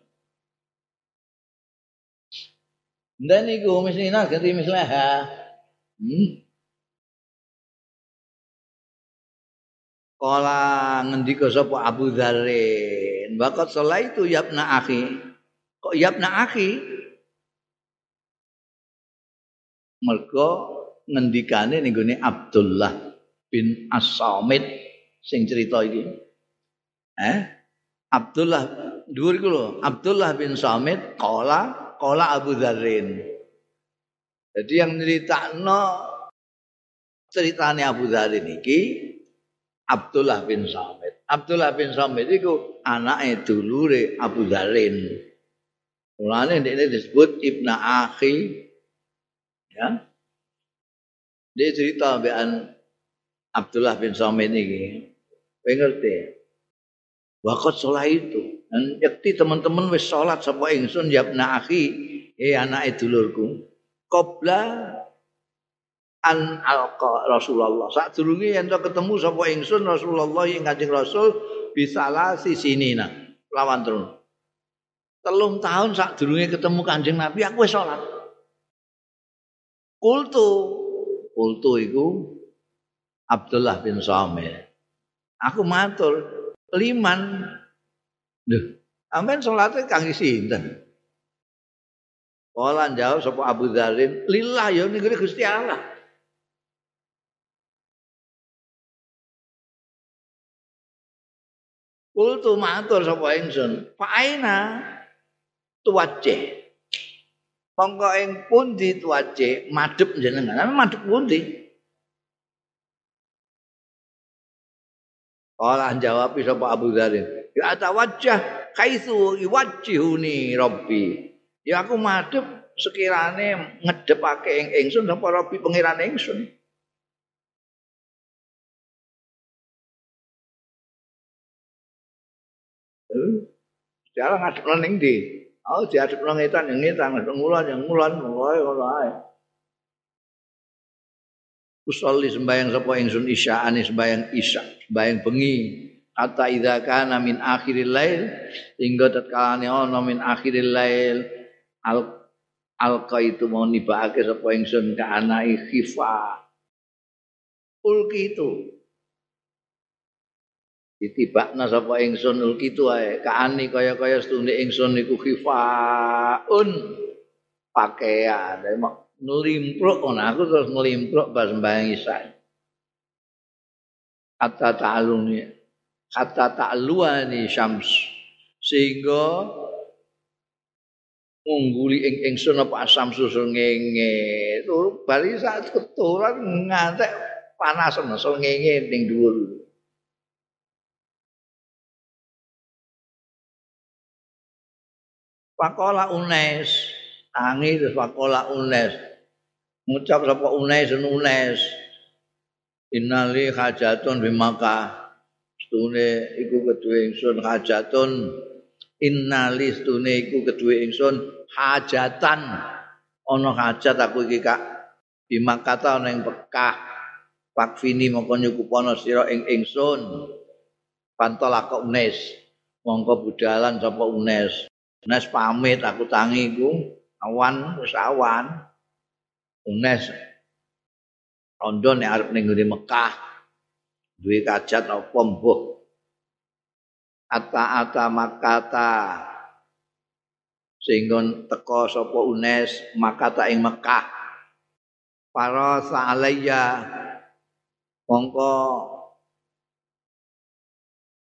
Dan iku mislina ganti mislaha. Hmm. Kala ngendika sapa Abu Dzarrin, "Waqat itu yabna akhi." Kok yabna akhi? Mergo ngendikane ning Abdullah bin As-Samit sing cerita iki. Eh? Abdullah dhuwur iku lho, Abdullah bin Samit kala kola Abu Dzarrin. Jadi yang no ceritanya Abu Dzarrin iki Abdullah bin Samit. Abdullah bin Samit itu anaknya dulure Abu Dzarrin. Mulane ini disebut Ibnu Akhi. Ya. Dia cerita bean Abdullah bin Samit ini. Pengerti? Wakot sholat itu. Dan yakti teman-teman wis salat sapa ingsun ya ibna akhi, eh anake dulurku. Qabla an alqa Rasulullah. Saat durunge yen ketemu sapa ingsun Rasulullah yang Kanjeng Rasul bisalah sisinina lawan terus. Telung tahun saat durunge ketemu Kanjeng Nabi aku wis salat. Kultu kultu iku Abdullah bin Somir. Aku matur, liman. Duh, amen. salate kangge sinten? Kala jawab sopo Abu Dzalin, lillah ya negeri Gusti Allah. Kultu matur sapa ingsun, fa'aina tuwace. Mongko ing pundi tuwace madhep jenengan? Madhep pundi? Kala jawab sapa Abu Dzarin, "Ya tawajjah kaitsu yuwajjihuni Rabbi." Ya aku madhep sekirane ngedepake ing ingsun sapa Rabbi pangeran ingsun. Jalan ngadep ning ndi? Oh diadep nang ngetan yang ngetan, ngadep ngulon yang ngulon, ngono ae. Usolli sembayang sapa ingsun isyaane sembayang isya, sembayang bengi. Hatta idza kana min akhiril lail hingga tatkalane ana min akhiril lail al alqa itu mau nibake sapa ingsun ka anai khifa. Ulki itu ditibakna sapa ingsun kitu ae kaani kaya-kaya setune ingsun niku khifaun pakaian nglimpruk ngono aku terus nglimpruk pas mbayang isa kata ta'aluni kata ta'luani syams. Sehingga ngungguli ing ingsun apa asam susu ngenge tur bali saat keturan ngantek panas nesul ngenge ning dhuwur. Pakola Unes, tangi terus Pakola Unes. Ngucap sapa Unes Unes. Innali hajatun bimaka. Stune iku kedue ingsun hajatun. Innali stune iku kedue ingsun hajatan. Ana hajat aku iki Kak. Bimaka ta ana ing Mekah. Pakvini mongko nyukupana sira ing ingsun. Pantolak Unes. Mongko budalan sapa Unes. Unes pamit aku tangi ku awan wis awan. Unes rondo nek arep ning Mekah duwe kajat apa mbuh. Ata-ata makata sehingga teko sapa Unes makata ing Mekah. Para sa'alayya mongko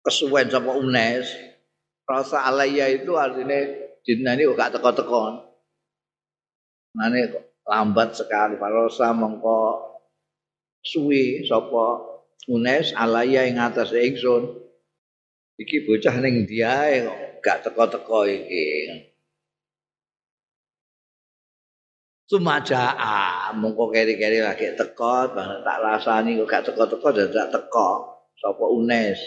kesuwen sapa Unes rasa alaiya itu artinya dina ini gak teko-teko. Nane lambat sekali parosa mongko suwi sapa Unes alaiya ing atas ingsun. Iki bocah ning diae kok gak teko-teko iki. Sumaja mongko keri-keri lagi teko tak rasani kok gak teko-teko dadak teko sapa Unes.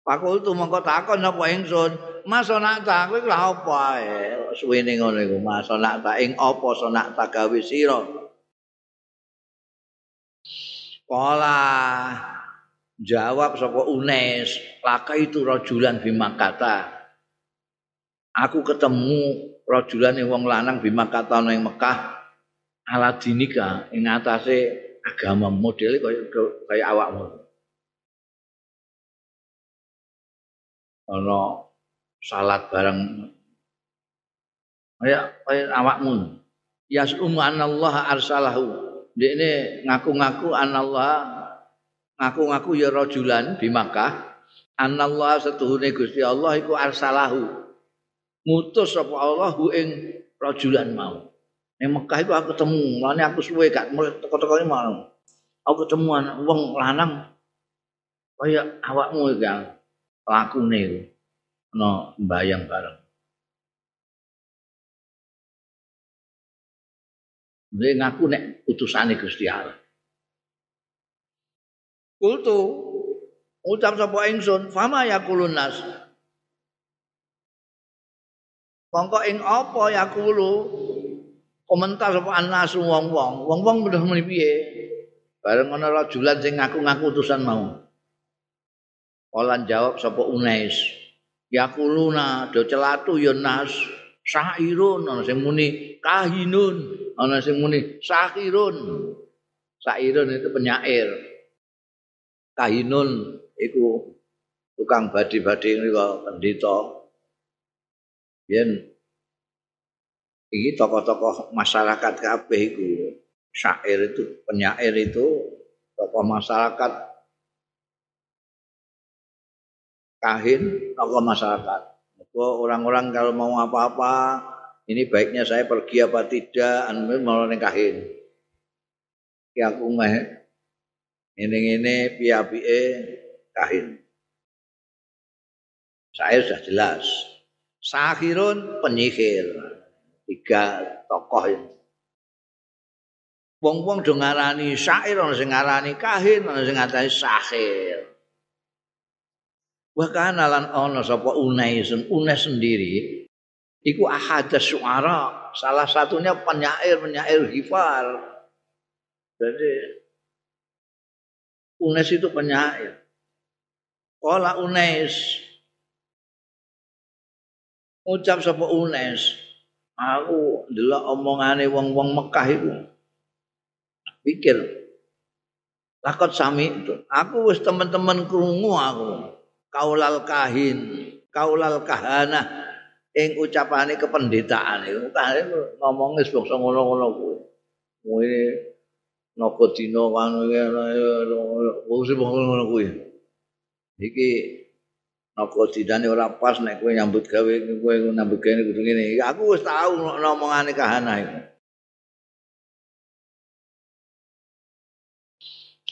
Pakul tu mongko takon apa ingsun, Mas sonakta kowe lha apa ae? Suwene ngono iku, Mas sonakta ing apa sonakta gawe sira? Kala jawab sapa Unes, laka itu rajulan bimakata. Aku ketemu rajulan wong lanang bimakata ana ing Mekah ala dinika ing atase agama model kaya kaya awakmu. ana salat bareng. Kaya kaya awakmu. Yasum anallah arsalahu. Dekne ngaku-ngaku anallah ngaku-ngaku ya rajulan di Makkah. Anallah setuhune Gusti Allah iku arsalahu. Ngutus sapa Allah ing rajulan mau. Ning Mekah iku aku ketemu lane aku suwe gak teko-teko mau. Aku ketemu anak wong lanang kaya awakmu iki lakune ana mbayang bareng. Dia ngaku nek utusane Gusti Allah. Kultu ucap sapa ingsun, fama yakulun nas. Mongko ing apa yakulu komentar sapa anasu wong-wong. Wong-wong udah muni piye? Bareng ana rajulan sing ngaku-ngaku utusan mau. Olan jawab sapa Unais. Yakuluna do celatu ya nas sairun ana sing muni kahinun, ana sing muni sahirun. Sairun itu penyair. Kahinun iku tukang badi-badi niku pendeta. Yen iki tokoh-tokoh masyarakat kabeh iku syair itu penyair itu tokoh masyarakat kahin tokoh masyarakat. Orang-orang kalau mau apa-apa, ini baiknya saya pergi apa tidak, anu mau kahin. Ya aku mah ini ini pia pia kahin. Saya sudah jelas. Sahirun penyihir. Tiga tokoh ini. Wong-wong do ngarani syair ana sing ngarani kahin ana sing ngarani sahir. Wa kana lan ana sapa Unaisun Unes sendiri iku ahada suara salah satunya penyair-penyair hifar. Jadi Unes itu penyair. Kala Unes ucap sapa Unes aku ndelok omongane wong-wong Mekah itu pikir lakot sami itu aku wis teman-teman krungu aku kaulal kahin kaulal kahana ing ucapane kependetaan itu kahin ngomong wis bangsa ngono-ngono kuwi. Kuwi napa dina kan wis ngono kuwi. Iki napa dinane ora pas nek kowe nyambut gawe kowe nyambut gawe kudu ngene. Aku wis tau ngomongane kahana iku.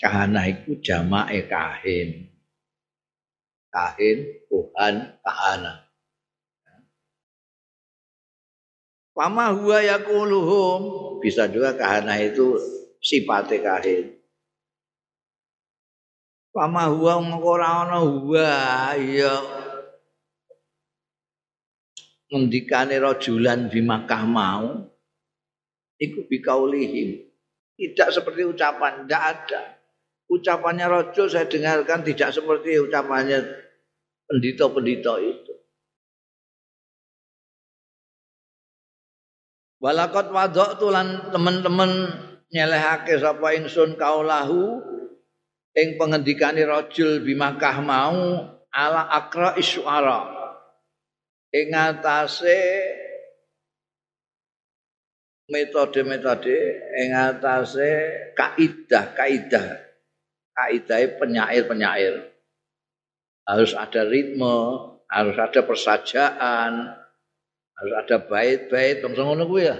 Kahana iku jamake kahin kahin Tuhan kahana Pama huwa yakuluhum bisa juga kahana itu sifate kahin Pama huwa ora ana huwa ya ngendikane rajulan di Makkah mau iku bikaulihim. Tidak seperti ucapan tidak ada ucapannya rojo saya dengarkan tidak seperti ucapannya pendito-pendito itu. Walakot wadok tulan teman-teman nyelehake sapa ingsun kaulahu ing pengendikane rajul bimakah mau ala akra isyara ing atase metode-metode ing atase kaidah-kaidah kaidah penyair-penyair. Harus ada ritme, harus ada persajaan, harus ada bait-bait, bangsa ngono kuwi ya.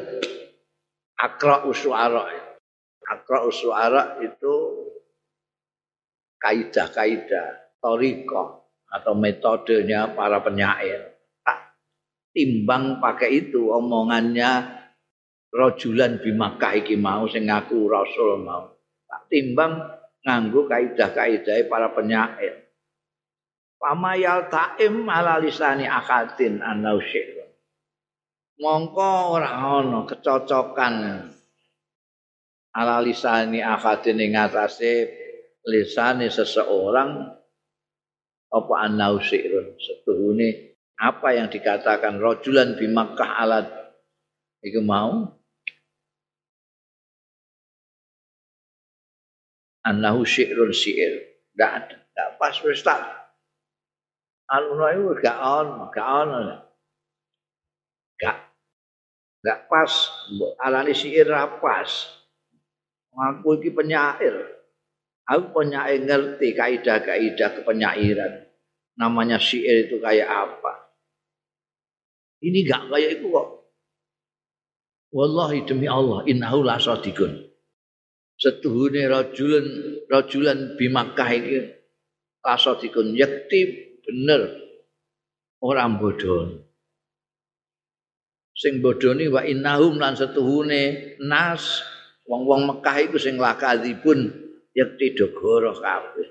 Akra usuara. Akra usuara itu kaidah-kaidah, toriko atau metodenya para penyair. Tak timbang pakai itu omongannya rojulan bimakah iki mau sing ngaku rasul mau. Tak timbang nganggo kaidah-kaidah para penyair. Pamayal taim ala lisani akadin anau syir. Mongko ora ana kecocokan ala lisani akadin ing atase lisane seseorang apa anau syirun setuhune apa yang dikatakan rojulan di Makkah alat itu mau annahu syi'run syi'ir. Tidak ada. Tidak pas. Wis tak. Anu itu gak on. Gak on. Gak. Gak pas. Alani syi'ir pas. Aku ini penyair. Aku penyair ngerti kaidah-kaidah kepenyairan. Namanya syiir itu kayak apa. Ini gak kayak itu kok. Wallahi demi Allah innahu la sadikun setuhune rajulan rajulan bimakah iki rasa dikun yakti bener. Orang bodoh sing bodoni wa innahum lan setuhune nas wong-wong Mekah iku sing lakadzibun yakti dogoro kabeh.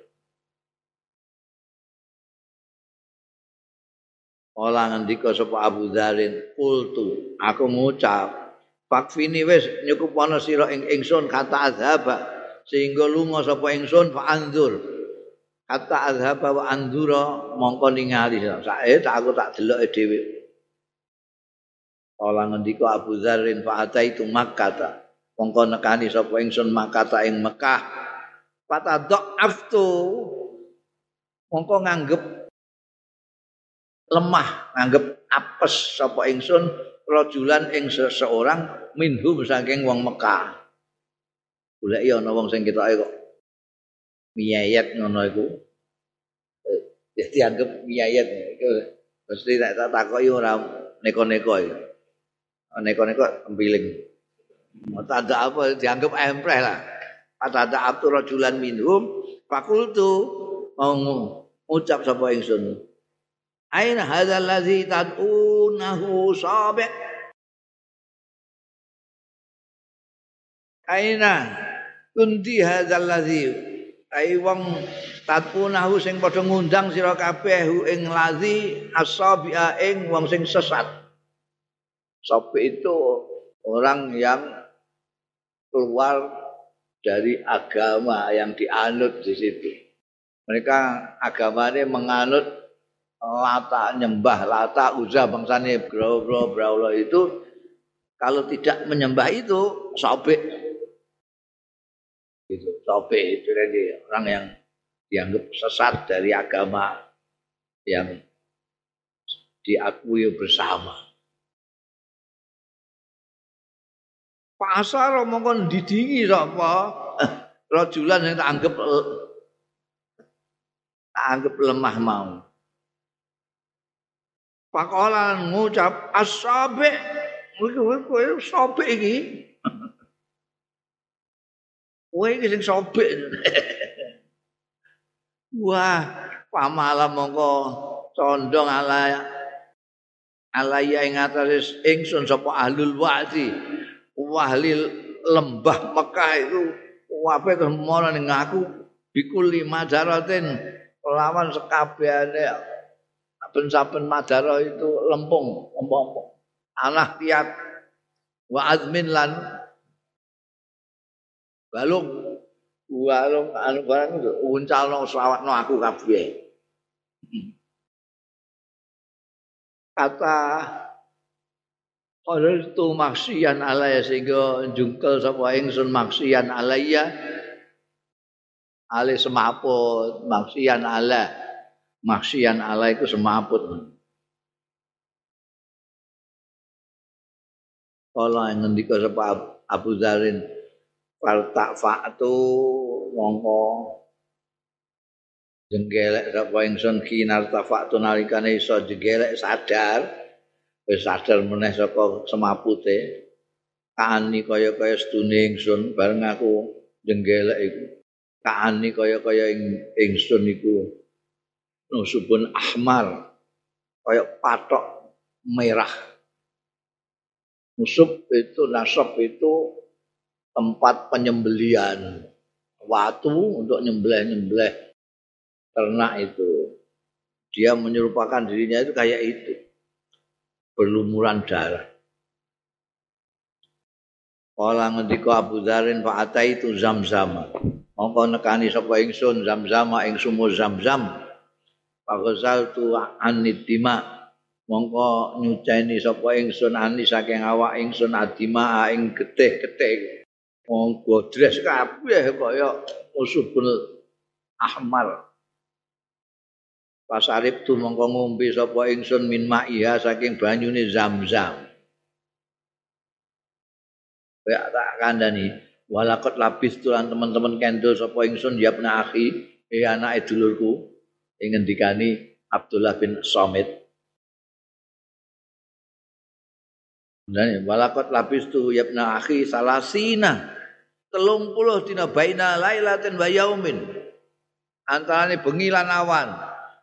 Ola ngendika sapa Abu Dzarin, "Qultu, aku ngucap, Fakfini wis nyukup ana sira ing ingsun kata azhaba sehingga lunga sapa ingsun fa anzur. Kata azhaba wa anzura mongko ningali sae tak aku tak deloke dhewe. Kala ngendika Abu Dzarrin fa ataitu Makkah. Mongko nekani sapa ingsun Makkah ing Mekah. Fatadok aftu mongko nganggep lemah, nganggep apes sapa ingsun rajulan ing seseorang minhum saking wong Mekah. Golek ya ana wong sing ketoke kok miyayat ngono iku. Eh, dianggap nyayat iku mesti tak tak takoki ora neko-neko iki. Neko-neko empiling. Tada apa dianggap empreh lah. Tada abtu rajulan minhum fakultu mau ngucap sapa ingsun. Aina hadzal ladzi tad'unahu sabi' Aina kunti hadzal ladzi ai wong tatpunahu sing padha ngundang sira kabeh ing ladzi asabi'a ing wong sing sesat. Sabi itu orang yang keluar dari agama yang dianut di situ. Mereka agamanya menganut lata nyembah lata uzah bangsane bro bro itu kalau tidak menyembah itu sobek. Itu sobek itu jadi orang yang dianggap sesat dari agama yang diakui bersama. pasar mongkon didingi sapa? Rajulan yang tak anggap tak anggap lemah mau Pakolan ngucap asabe kowe kowe sobe iki. Kowe iki sing sobe wah pamalam mongko condong ala alaya ing atase ingsun sapa ahlul wa'di. Wahli lembah Mekah itu wape kemono ning aku bikul lima daratin lawan sekabehane saben-saben madara itu lempung lempung anak tiap wa azmin lan balung. Balung anu barang uncalno selawatno aku kabeh. Kata Kalau itu maksian alaya sehingga jungkel sapa ingsun maksian alaya. Ale semaput maksian ala maksian ala itu semaput. Kalau yang ngendika sapa Abu Zarin fal fa'tu mongko jenggelek sapa ingsun kinar tafa'tu nalikane iso jenggelek sadar. Wis sadar meneh saka semapute kaani kaya-kaya sedune ingsun bareng aku jenggelek iku. Kaani kaya-kaya ingsun iku nusubun ahmar kaya patok merah nusub itu nasab itu tempat penyembelian watu untuk nyembelih-nyembelih ternak itu dia menyerupakan dirinya itu kayak itu berlumuran darah. Kala ngendika Abu Dzarin fa itu zam-zam. Mongko nekani sapa ingsun zam-zam ing sumur zam-zam. Paghazal tu anidima. Mongko nyuceni sapa ingsun ani saking awak ingsun adima ing getih-getih. Monggo dres kabeh kaya usubul ahmar. Pasarip tu mongko ngombe sapa ingsun min ma'iha saking banyune Zam-zam. Ya tak kandhani, walakot labis tulan teman-teman kendel sapa ingsun ya akhi, eh anake dulurku ing ngendikani Abdullah bin Somit. Dan walakot labis tu ya pena akhi salasina telung puluh dina baina lailatin wa yaumin. Antarane bengi lan awan.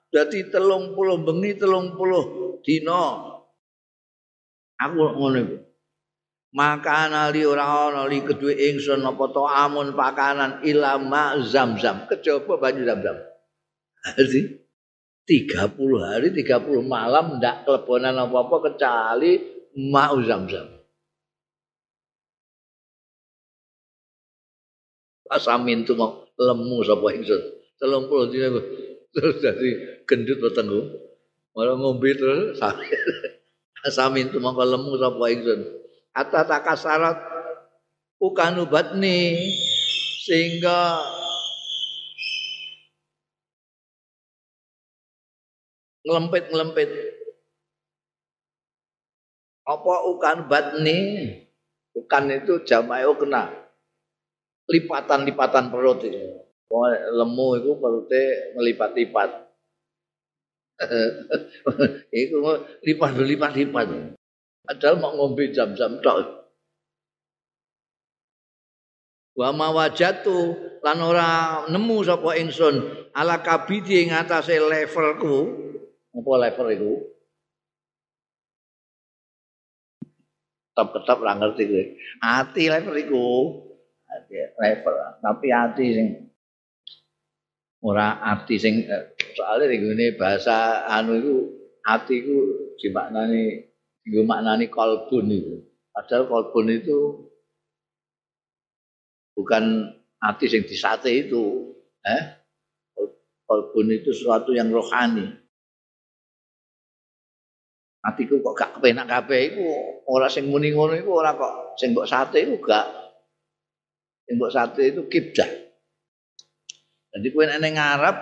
Dadi telung puluh bengi telung puluh dino. Aku ngono iku. Makanan li ora ana li kedue ingsun apa to amun pakanan ilama zam-zam kejaba banyu zam-zam. Jadi 30 hari 30 malam ndak kelebonan apa-apa kecuali mau zam-zam. Asamin tu mau lemu sapa ingsun. 30 dina terus jadi gendut wetengku malah ngombe terus sami itu mongko lemu sapa ingsun? Ata takasarat ukanu batni sehingga ngelempit-ngelempit apa ukan batni ukan itu jamae kena lipatan-lipatan perut itu lemu itu perutnya. Iku lipat berlipat lipat. Padahal mau ngombe jam-jam tok. Wa mawajatu lan ora nemu sapa ingsun ala kabidi ing atase levelku. Apa level iku? Tetap-tetap ora ngerti kowe. Ati level iku. Ati level, tapi ati sing ora ati sing eh, soalnya ning bahasa anu iku ati iku dimaknani digo maknani kolbun itu. Padahal kolbun itu bukan hati yang disate itu. Eh? Kolbun itu sesuatu yang rohani. Hatiku kok gak kepenak kabeh iku ora sing muni ngono iku ora kok sing mbok sate iku gak sing mbok sate itu kibdah. Jadi kowe nek ngarep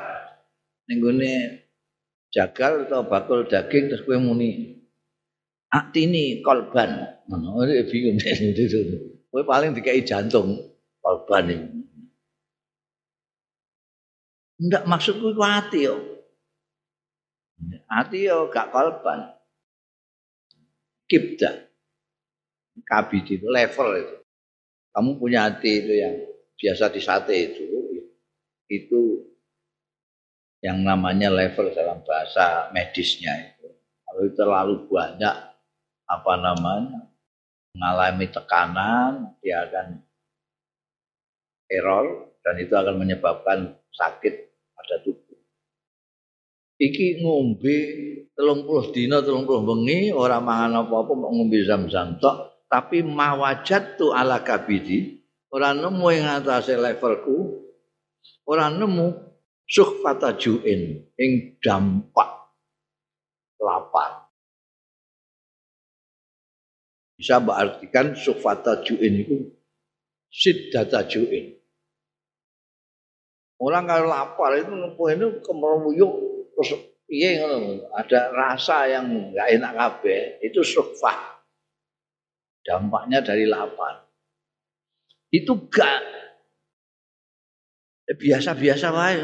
ning gone jagal atau bakul daging terus kowe muni atini kolban. Ngono bingung kowe paling dikai jantung korban ini. Enggak maksudku itu hati yo. Hati yo gak korban. Kipda. Kabit itu level itu. Kamu punya hati itu yang biasa disate itu. Itu yang namanya level dalam bahasa medisnya itu. Kalau terlalu banyak apa namanya mengalami tekanan, dia akan error dan itu akan menyebabkan sakit pada tubuh. Iki ngombe telung puluh dino, telung puluh bengi, orang mangan apa-apa, mau ngombe zam-zam tok, tapi mawajat tu ala kabidi, orang nemu yang atas levelku, orang nemu suhfata juin, yang dampak lapar. Bisa berartikan suhfata juin itu siddata juin. Orang kalau lapar itu ngepuh itu kemeruyuk terus piye ngono. Ada rasa yang enggak enak kabeh, itu sufah. Dampaknya dari lapar. Itu gak biasa-biasa wae.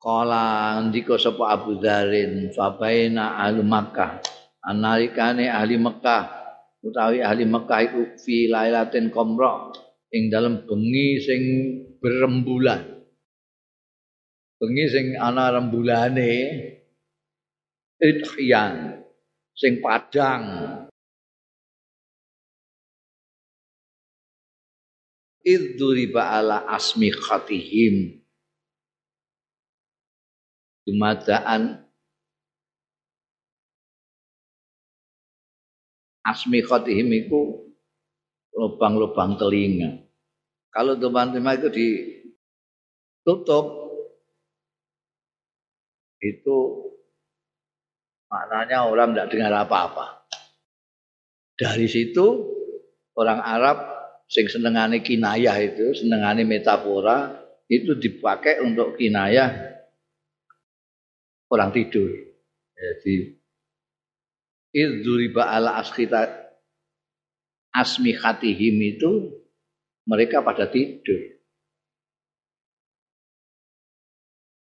Kala ndika sapa Abu Dzarin fabaina al Makkah analikane ahli Mekah utawi ahli Mekah iku fi lailatin qamra ing dalam bengi sing berembulan. Bengi sing ana rembulane idhiyan sing padang. Idzuriba ala asmi khatihim. Dumadaan asmi khotihim itu lubang-lubang telinga. Kalau teman-teman itu ditutup, itu maknanya orang tidak dengar apa-apa. Dari situ orang Arab sing senengane kinayah itu, senengane metafora itu dipakai untuk kinayah orang tidur. Jadi idzuriba ala asmi khatihim itu mereka pada tidur.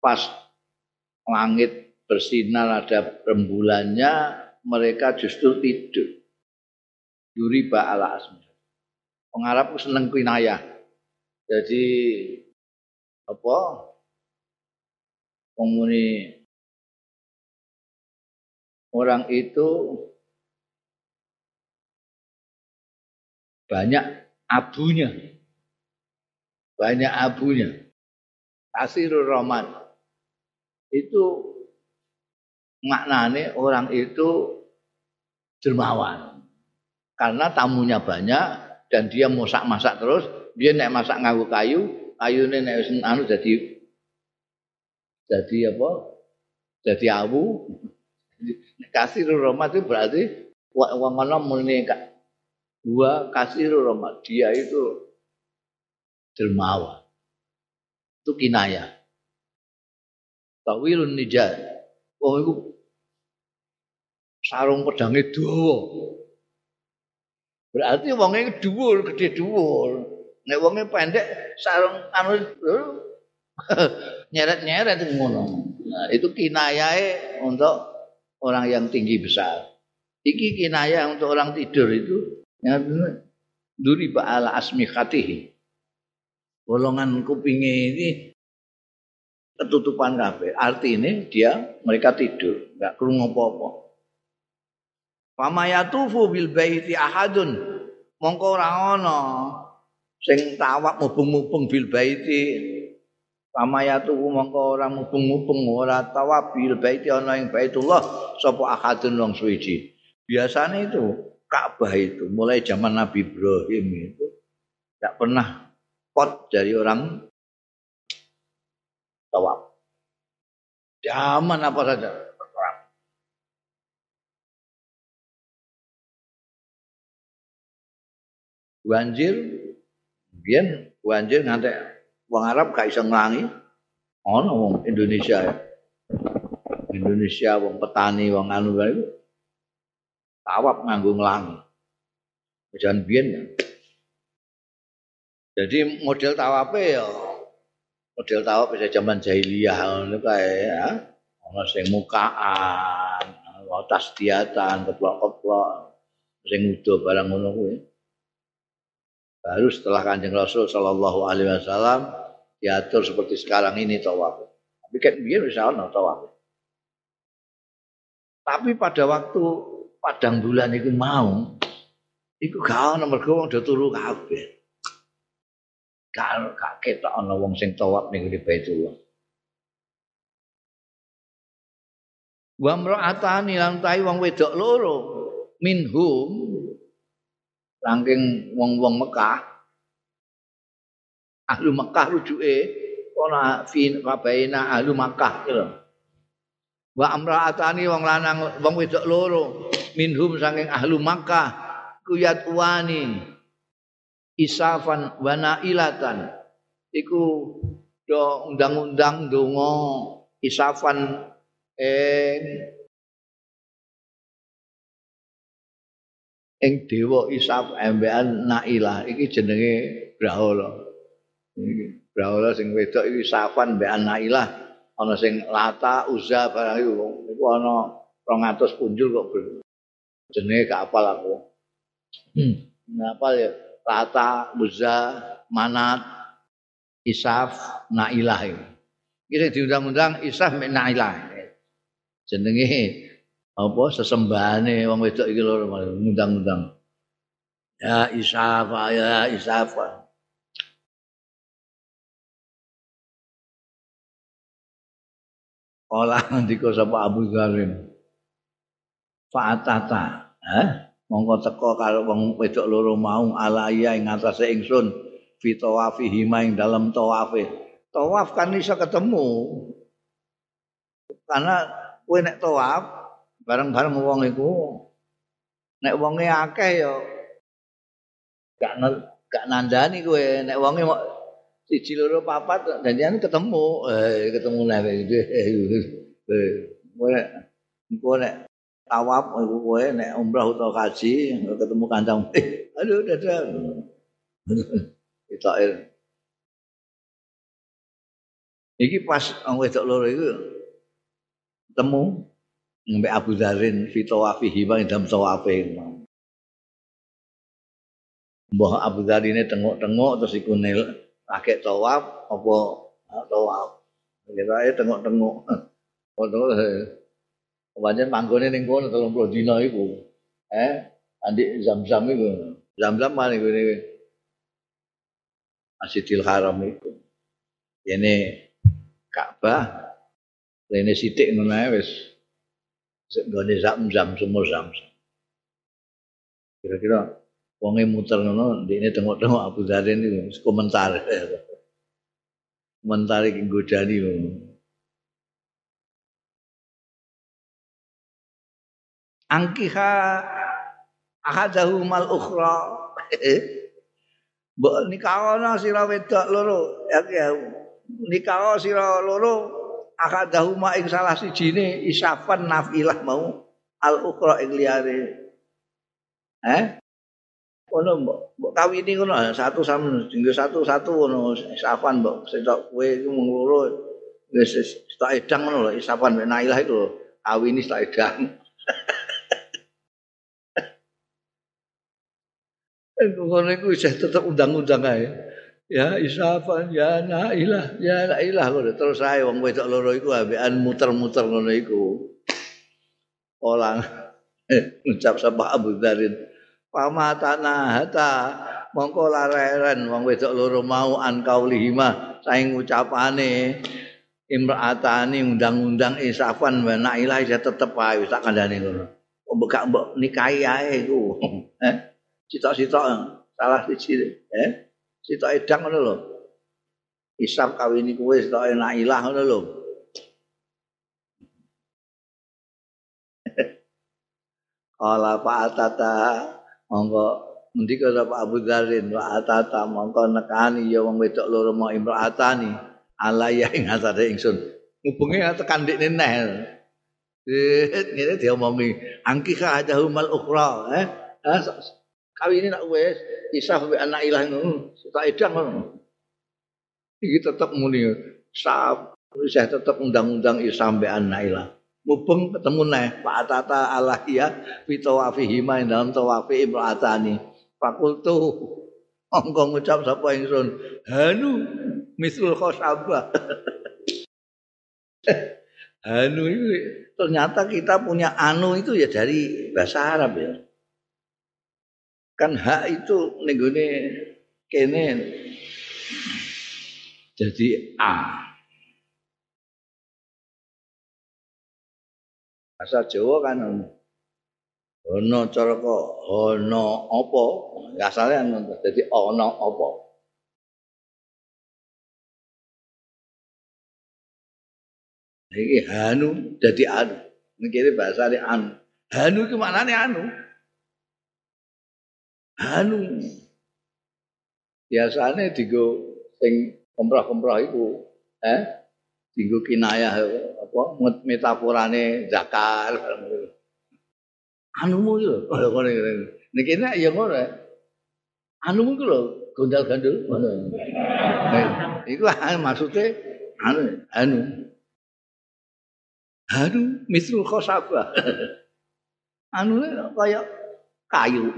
Pas langit bersinar ada rembulannya, mereka justru tidur. Duriba ala asmi. Pengarap seneng kinayah. Jadi apa? Pemuni orang itu banyak abunya. Banyak abunya. Kasirul Roman. Itu maknanya orang itu dermawan. Karena tamunya banyak dan dia masak-masak terus, dia naik masak nganggo kayu, kayu ini naik anu jadi jadi apa? Jadi abu, kasih Roma itu berarti uang mana muni dua kasih Roma dia itu dermawan. Itu kinaya tawilun nijat. Oh itu sarung pedangnya dua berarti uangnya dhuwur gede dhuwur. Nek uangnya pendek sarung anu Nyeret-nyeret ngono. Nah, itu kinayae untuk orang yang tinggi besar. Iki kinaya untuk orang tidur itu yang duri ba'ala asmihatihi. Golongan kupingnya ini ketutupan kabeh. Artinya dia mereka tidur, enggak krungu apa-apa. Fama yatufu bil baiti ahadun. Mongko ora ana sing tawak mubung-mubung bil baiti. Fama yatufu mongko ora mubung-mubung ora tawak bil baiti ana ing Baitullah sapa ahadun wong suwiji. Biasanya itu Ka'bah itu mulai zaman Nabi Ibrahim itu tidak pernah pot dari orang tawaf. Zaman apa saja. Banjir, biar banjir ngantek wong Arab gak iso nglangi. Ono wong Indonesia ya. Indonesia wong petani wong anu itu tawaf nganggo nglangi. Jangan biyen ya. Jadi model tawafe ya model tawaf bisa zaman jahiliyah ngono kae ya. Ono sing mukaan, ono tasdiatan, keplok-keplok, sing udo barang ngono kuwi. Baru setelah Kanjeng Rasul sallallahu alaihi wasallam diatur seperti sekarang ini tawaf. Tapi kan bisa ono tawaf. Tapi pada waktu padang bulan itu mau iku gak ana mergo wong do turu kabeh. Gak gak ketok ana wong sing tawaf ning ngene Baitullah. Wa mra'atani lan tai wong wedok loro minhum Rangking wong-wong Mekah ahlu Mekah rujuke ana fi kabaina ahlu Mekah gitu. Wa amraatani wong lanang wong wedok loro minhum saking ahlu Makkah kuyat wani isafan wa nailatan. Iku do undang-undang donga isafan ing ing dewa isaf embean nailah. Iki jenenge brahala iki brahala sing wedok iki isafan embean nailah. Ana sing lata uzza barang iku. Iku ana 200 punjul kok jenenge gak apal aku. Hmm. Ya Lata, Uzza, Manat, Isaf, Nailah ini. Ini diundang-undang Isaf Nailah. Jenenge apa sesembahane wong wedok iki lho undang-undang. Ya Isaf, ya Isaf. Olah ndika sapa Abu Zalim. Fa'atata, eh? Mongko teko karo wong wedok loro mau alaya ing ngatasé ingsun fi tawafihi ing dalam tawafe. Tawaf kan iso ketemu. Karena kowe nek tawaf bareng-bareng wong iku nek wonge akeh ya gak gak nandani kowe nek wonge siji loro papat dan ketemu eh ketemu nek eh kowe nek tawaf iku kowe nek umrah utawa kaji ketemu kancang aduh dadah itu iki pas wong wedok loro iku ketemu mbek Abu Dzarin fi tawafihi wa dalam tawafe Mbah Abu Dharin ini tengok-tengok terus iku pakai tawaf apa tawaf. Kita tengok-tengok. Oh. Pancen manggone ning kono 30 dina iku. Eh, andi zam-zam iku. Zam-zam mana iku ini. Masjidil Haram iku. Ini Ka'bah. Rene sithik ngono ae wis nggone zam-zam semua zam-zam. Kira-kira wonge muter ngono ndekne tengok-tengok Abu Dharin itu komentar. komentar iki godani ngono. Angkiha ahadahu mal ukhra. Mbok nikahono sira wedok loro. Ya nikaho sira loro ahadahu ma ing salah sijine isafan nafilah mau al ukhra ing liyane. Eh? Kono mbok kawini kono satu sama dinggo satu-satu kono isapan mbok setok kowe iku mung loro. Wis tak edang ngono lho isapan mek nailah iku lho. Kawini tak edang Kono iku isih tetep undang-undang ae. Ya isafan ya nailah ya nailah ngono terus ae wong wedok loro iku ambekan muter-muter ngono iku. Orang ngucap sapa Abu Dzarin pamatana hata mongko lareren wong wedok loro mau an kaulihima saing ucapane imraatani undang-undang isafan wa nailah ya tetep ae tak kandhane ngono. Gak mbok nikahi ae iku. Eh sitok-sitok salah siji. Eh? Sitok edang ngono lho. Isaf kawin iku wis tok nailah ngono lho. Kala Pak monggo ngendika sapa Abu Dzarin wa atata mongko nekani ya wong wedok loro mau imraatani. Alaya ing atase ingsun. Ngubunge tekan ndekne neh. Ngene diomongi. Angkika aja humal ukhra eh kawin nak wis isaf be anak ilah ngono. Tak edang ngono. Iki tetep muni sab wis tetep undang-undang isam be anak ilah. Mubeng ketemu neh Pak Tata alahia fi tawafihi ma dalam tawafi imraatani. Fakultu mongko ngucap sapa ingsun. Hanu mislul khosabah hanu itu ternyata kita punya anu itu ya dari bahasa Arab ya kan hak itu nenggone kene jadi a Bahasa Jawa kan ono cara kok ono apa? Asale ngono dadi ono apa? Iki hanu dadi anu. Niki bahasa anu. Hanu iki maknane anu. Hanu. Biasane digo sing kemprah-kemprah iku, eh? Dinggo kinayah apa metaforane zakar. Anumu lho, ngene ngene. Niki nek ya ngono. Anumu iki lho, gondal-gandul ngono. Iku maksude anu anu. Anu misrul khosabah. Anu kaya kayu.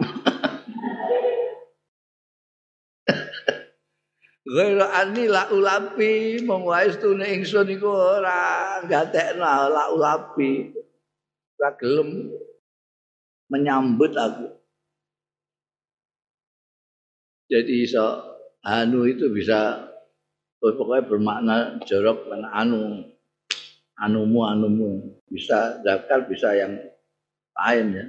Ghairu anni la ulapi mong waistune ingsun iku ora gatekno la ulapi. Ora gelem menyambut aku. Jadi iso anu itu bisa oh, pokoknya bermakna jorok dan anu anumu anumu bisa zakar bisa yang lain ya.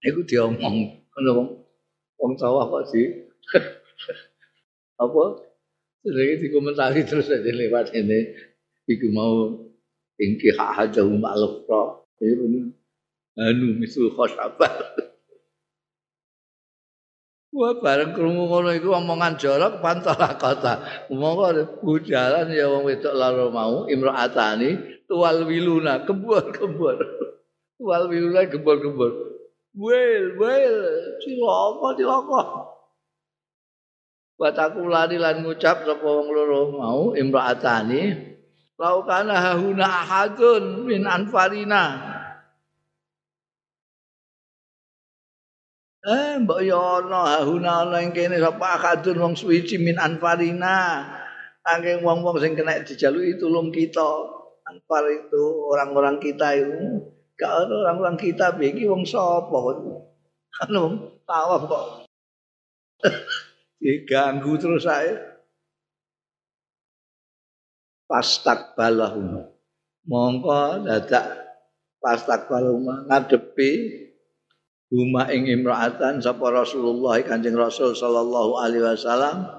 Itu diomong, ngomong, wong sawah kok sih. apa sering dikomentari terus aja lewat ini iku mau ingki hak haja umaluk pro ini anu misu khosabat Wah bareng krungu ngono iku omongan jorok pantola kota. Monggo bujalan ya wong wedok laro mau imraatani tuwal wiluna kebur-kebur. Tuwal wiluna kebur-kebur. Wel, wel, cilaka, cilaka. Wa takulani lan ngucap sapa wong loro mau imraatani. Laukana hahuna ahadun min anfarina. Eh mbok yo ana hahuna ana ing kene sapa ahadun wong suwiji min anfarina. Saking wong-wong sing kena dijaluki tulung kita. Anfar itu orang-orang kita itu. Gak orang-orang kita iki wong sapa? Kok anu tawaf kok diganggu terus saya pastak balahum mongko dadak pastak balahum ngadepi huma ing imraatan sapa Rasulullah Kanjeng Rasul sallallahu alaihi wasallam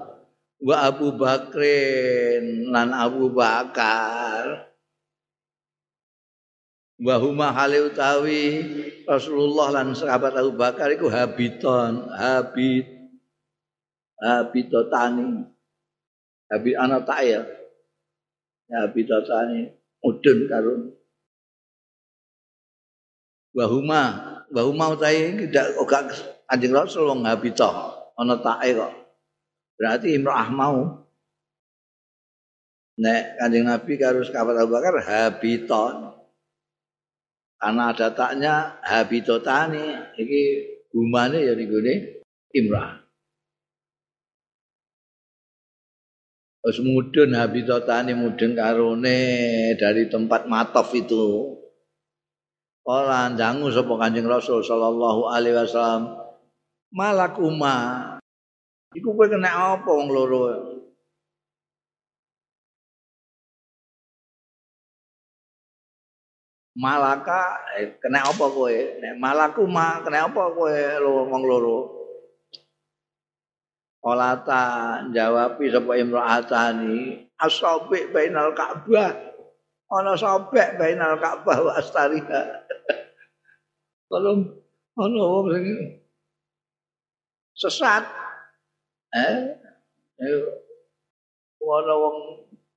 wa Abu Bakrin lan Abu Bakar. Wa huma hale utawi Rasulullah lan sahabat Abu Bakar iku habiton habit habitotani habit ana ta'ya habitotani udun karo wahuma wahuma utai tidak ogak Kanjeng Rasul wong habita ana take kok. Berarti imra'ah mau Nek kanjeng Nabi karo sahabat Abu Bakar habiton. Karena ada taknya habitotani. Iki gumane ya nih imrah. Terus mudun habitotani mudun karone dari tempat matof itu. Kala jangu sapa Kanjeng Rasul sallallahu alaihi wasallam malakuma. Iku kowe kena apa wong loro? Malaka eh, kena apa kowe? Nek malaku ma kena apa kowe wong loro? Olata jawabi sapa imra'atani asabi bainal Ka'bah. Ana sobek bainal Ka'bah wa astariha. Kalau ana wong sing sesat eh ana wong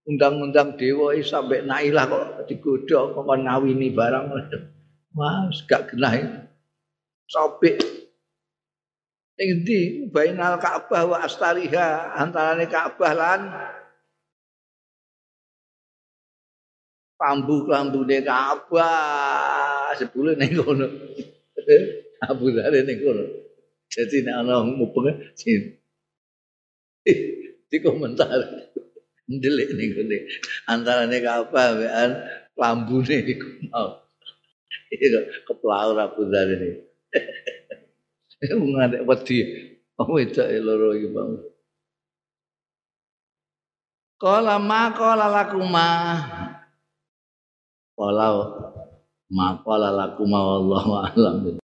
undang-undang dewa sampe nailah kok digodha kok ngawini barang. Mas gak genah. Sobek Ning ndi bainal Ka'bah wa astariha antarane Ka'bah lan pambu klambune Ka'bah sebule ning kono. Abu Dhar ning kono. Jadi nek ana mupeng di komentar ndelik ning kene antarane Ka'bah wean lambune iku mau. Iki keplaur Abu Dhar ini. ngadek wedi wedok loro iki bang Kala ma kala lakuma Kala ma kala lakuma wallahu a'lam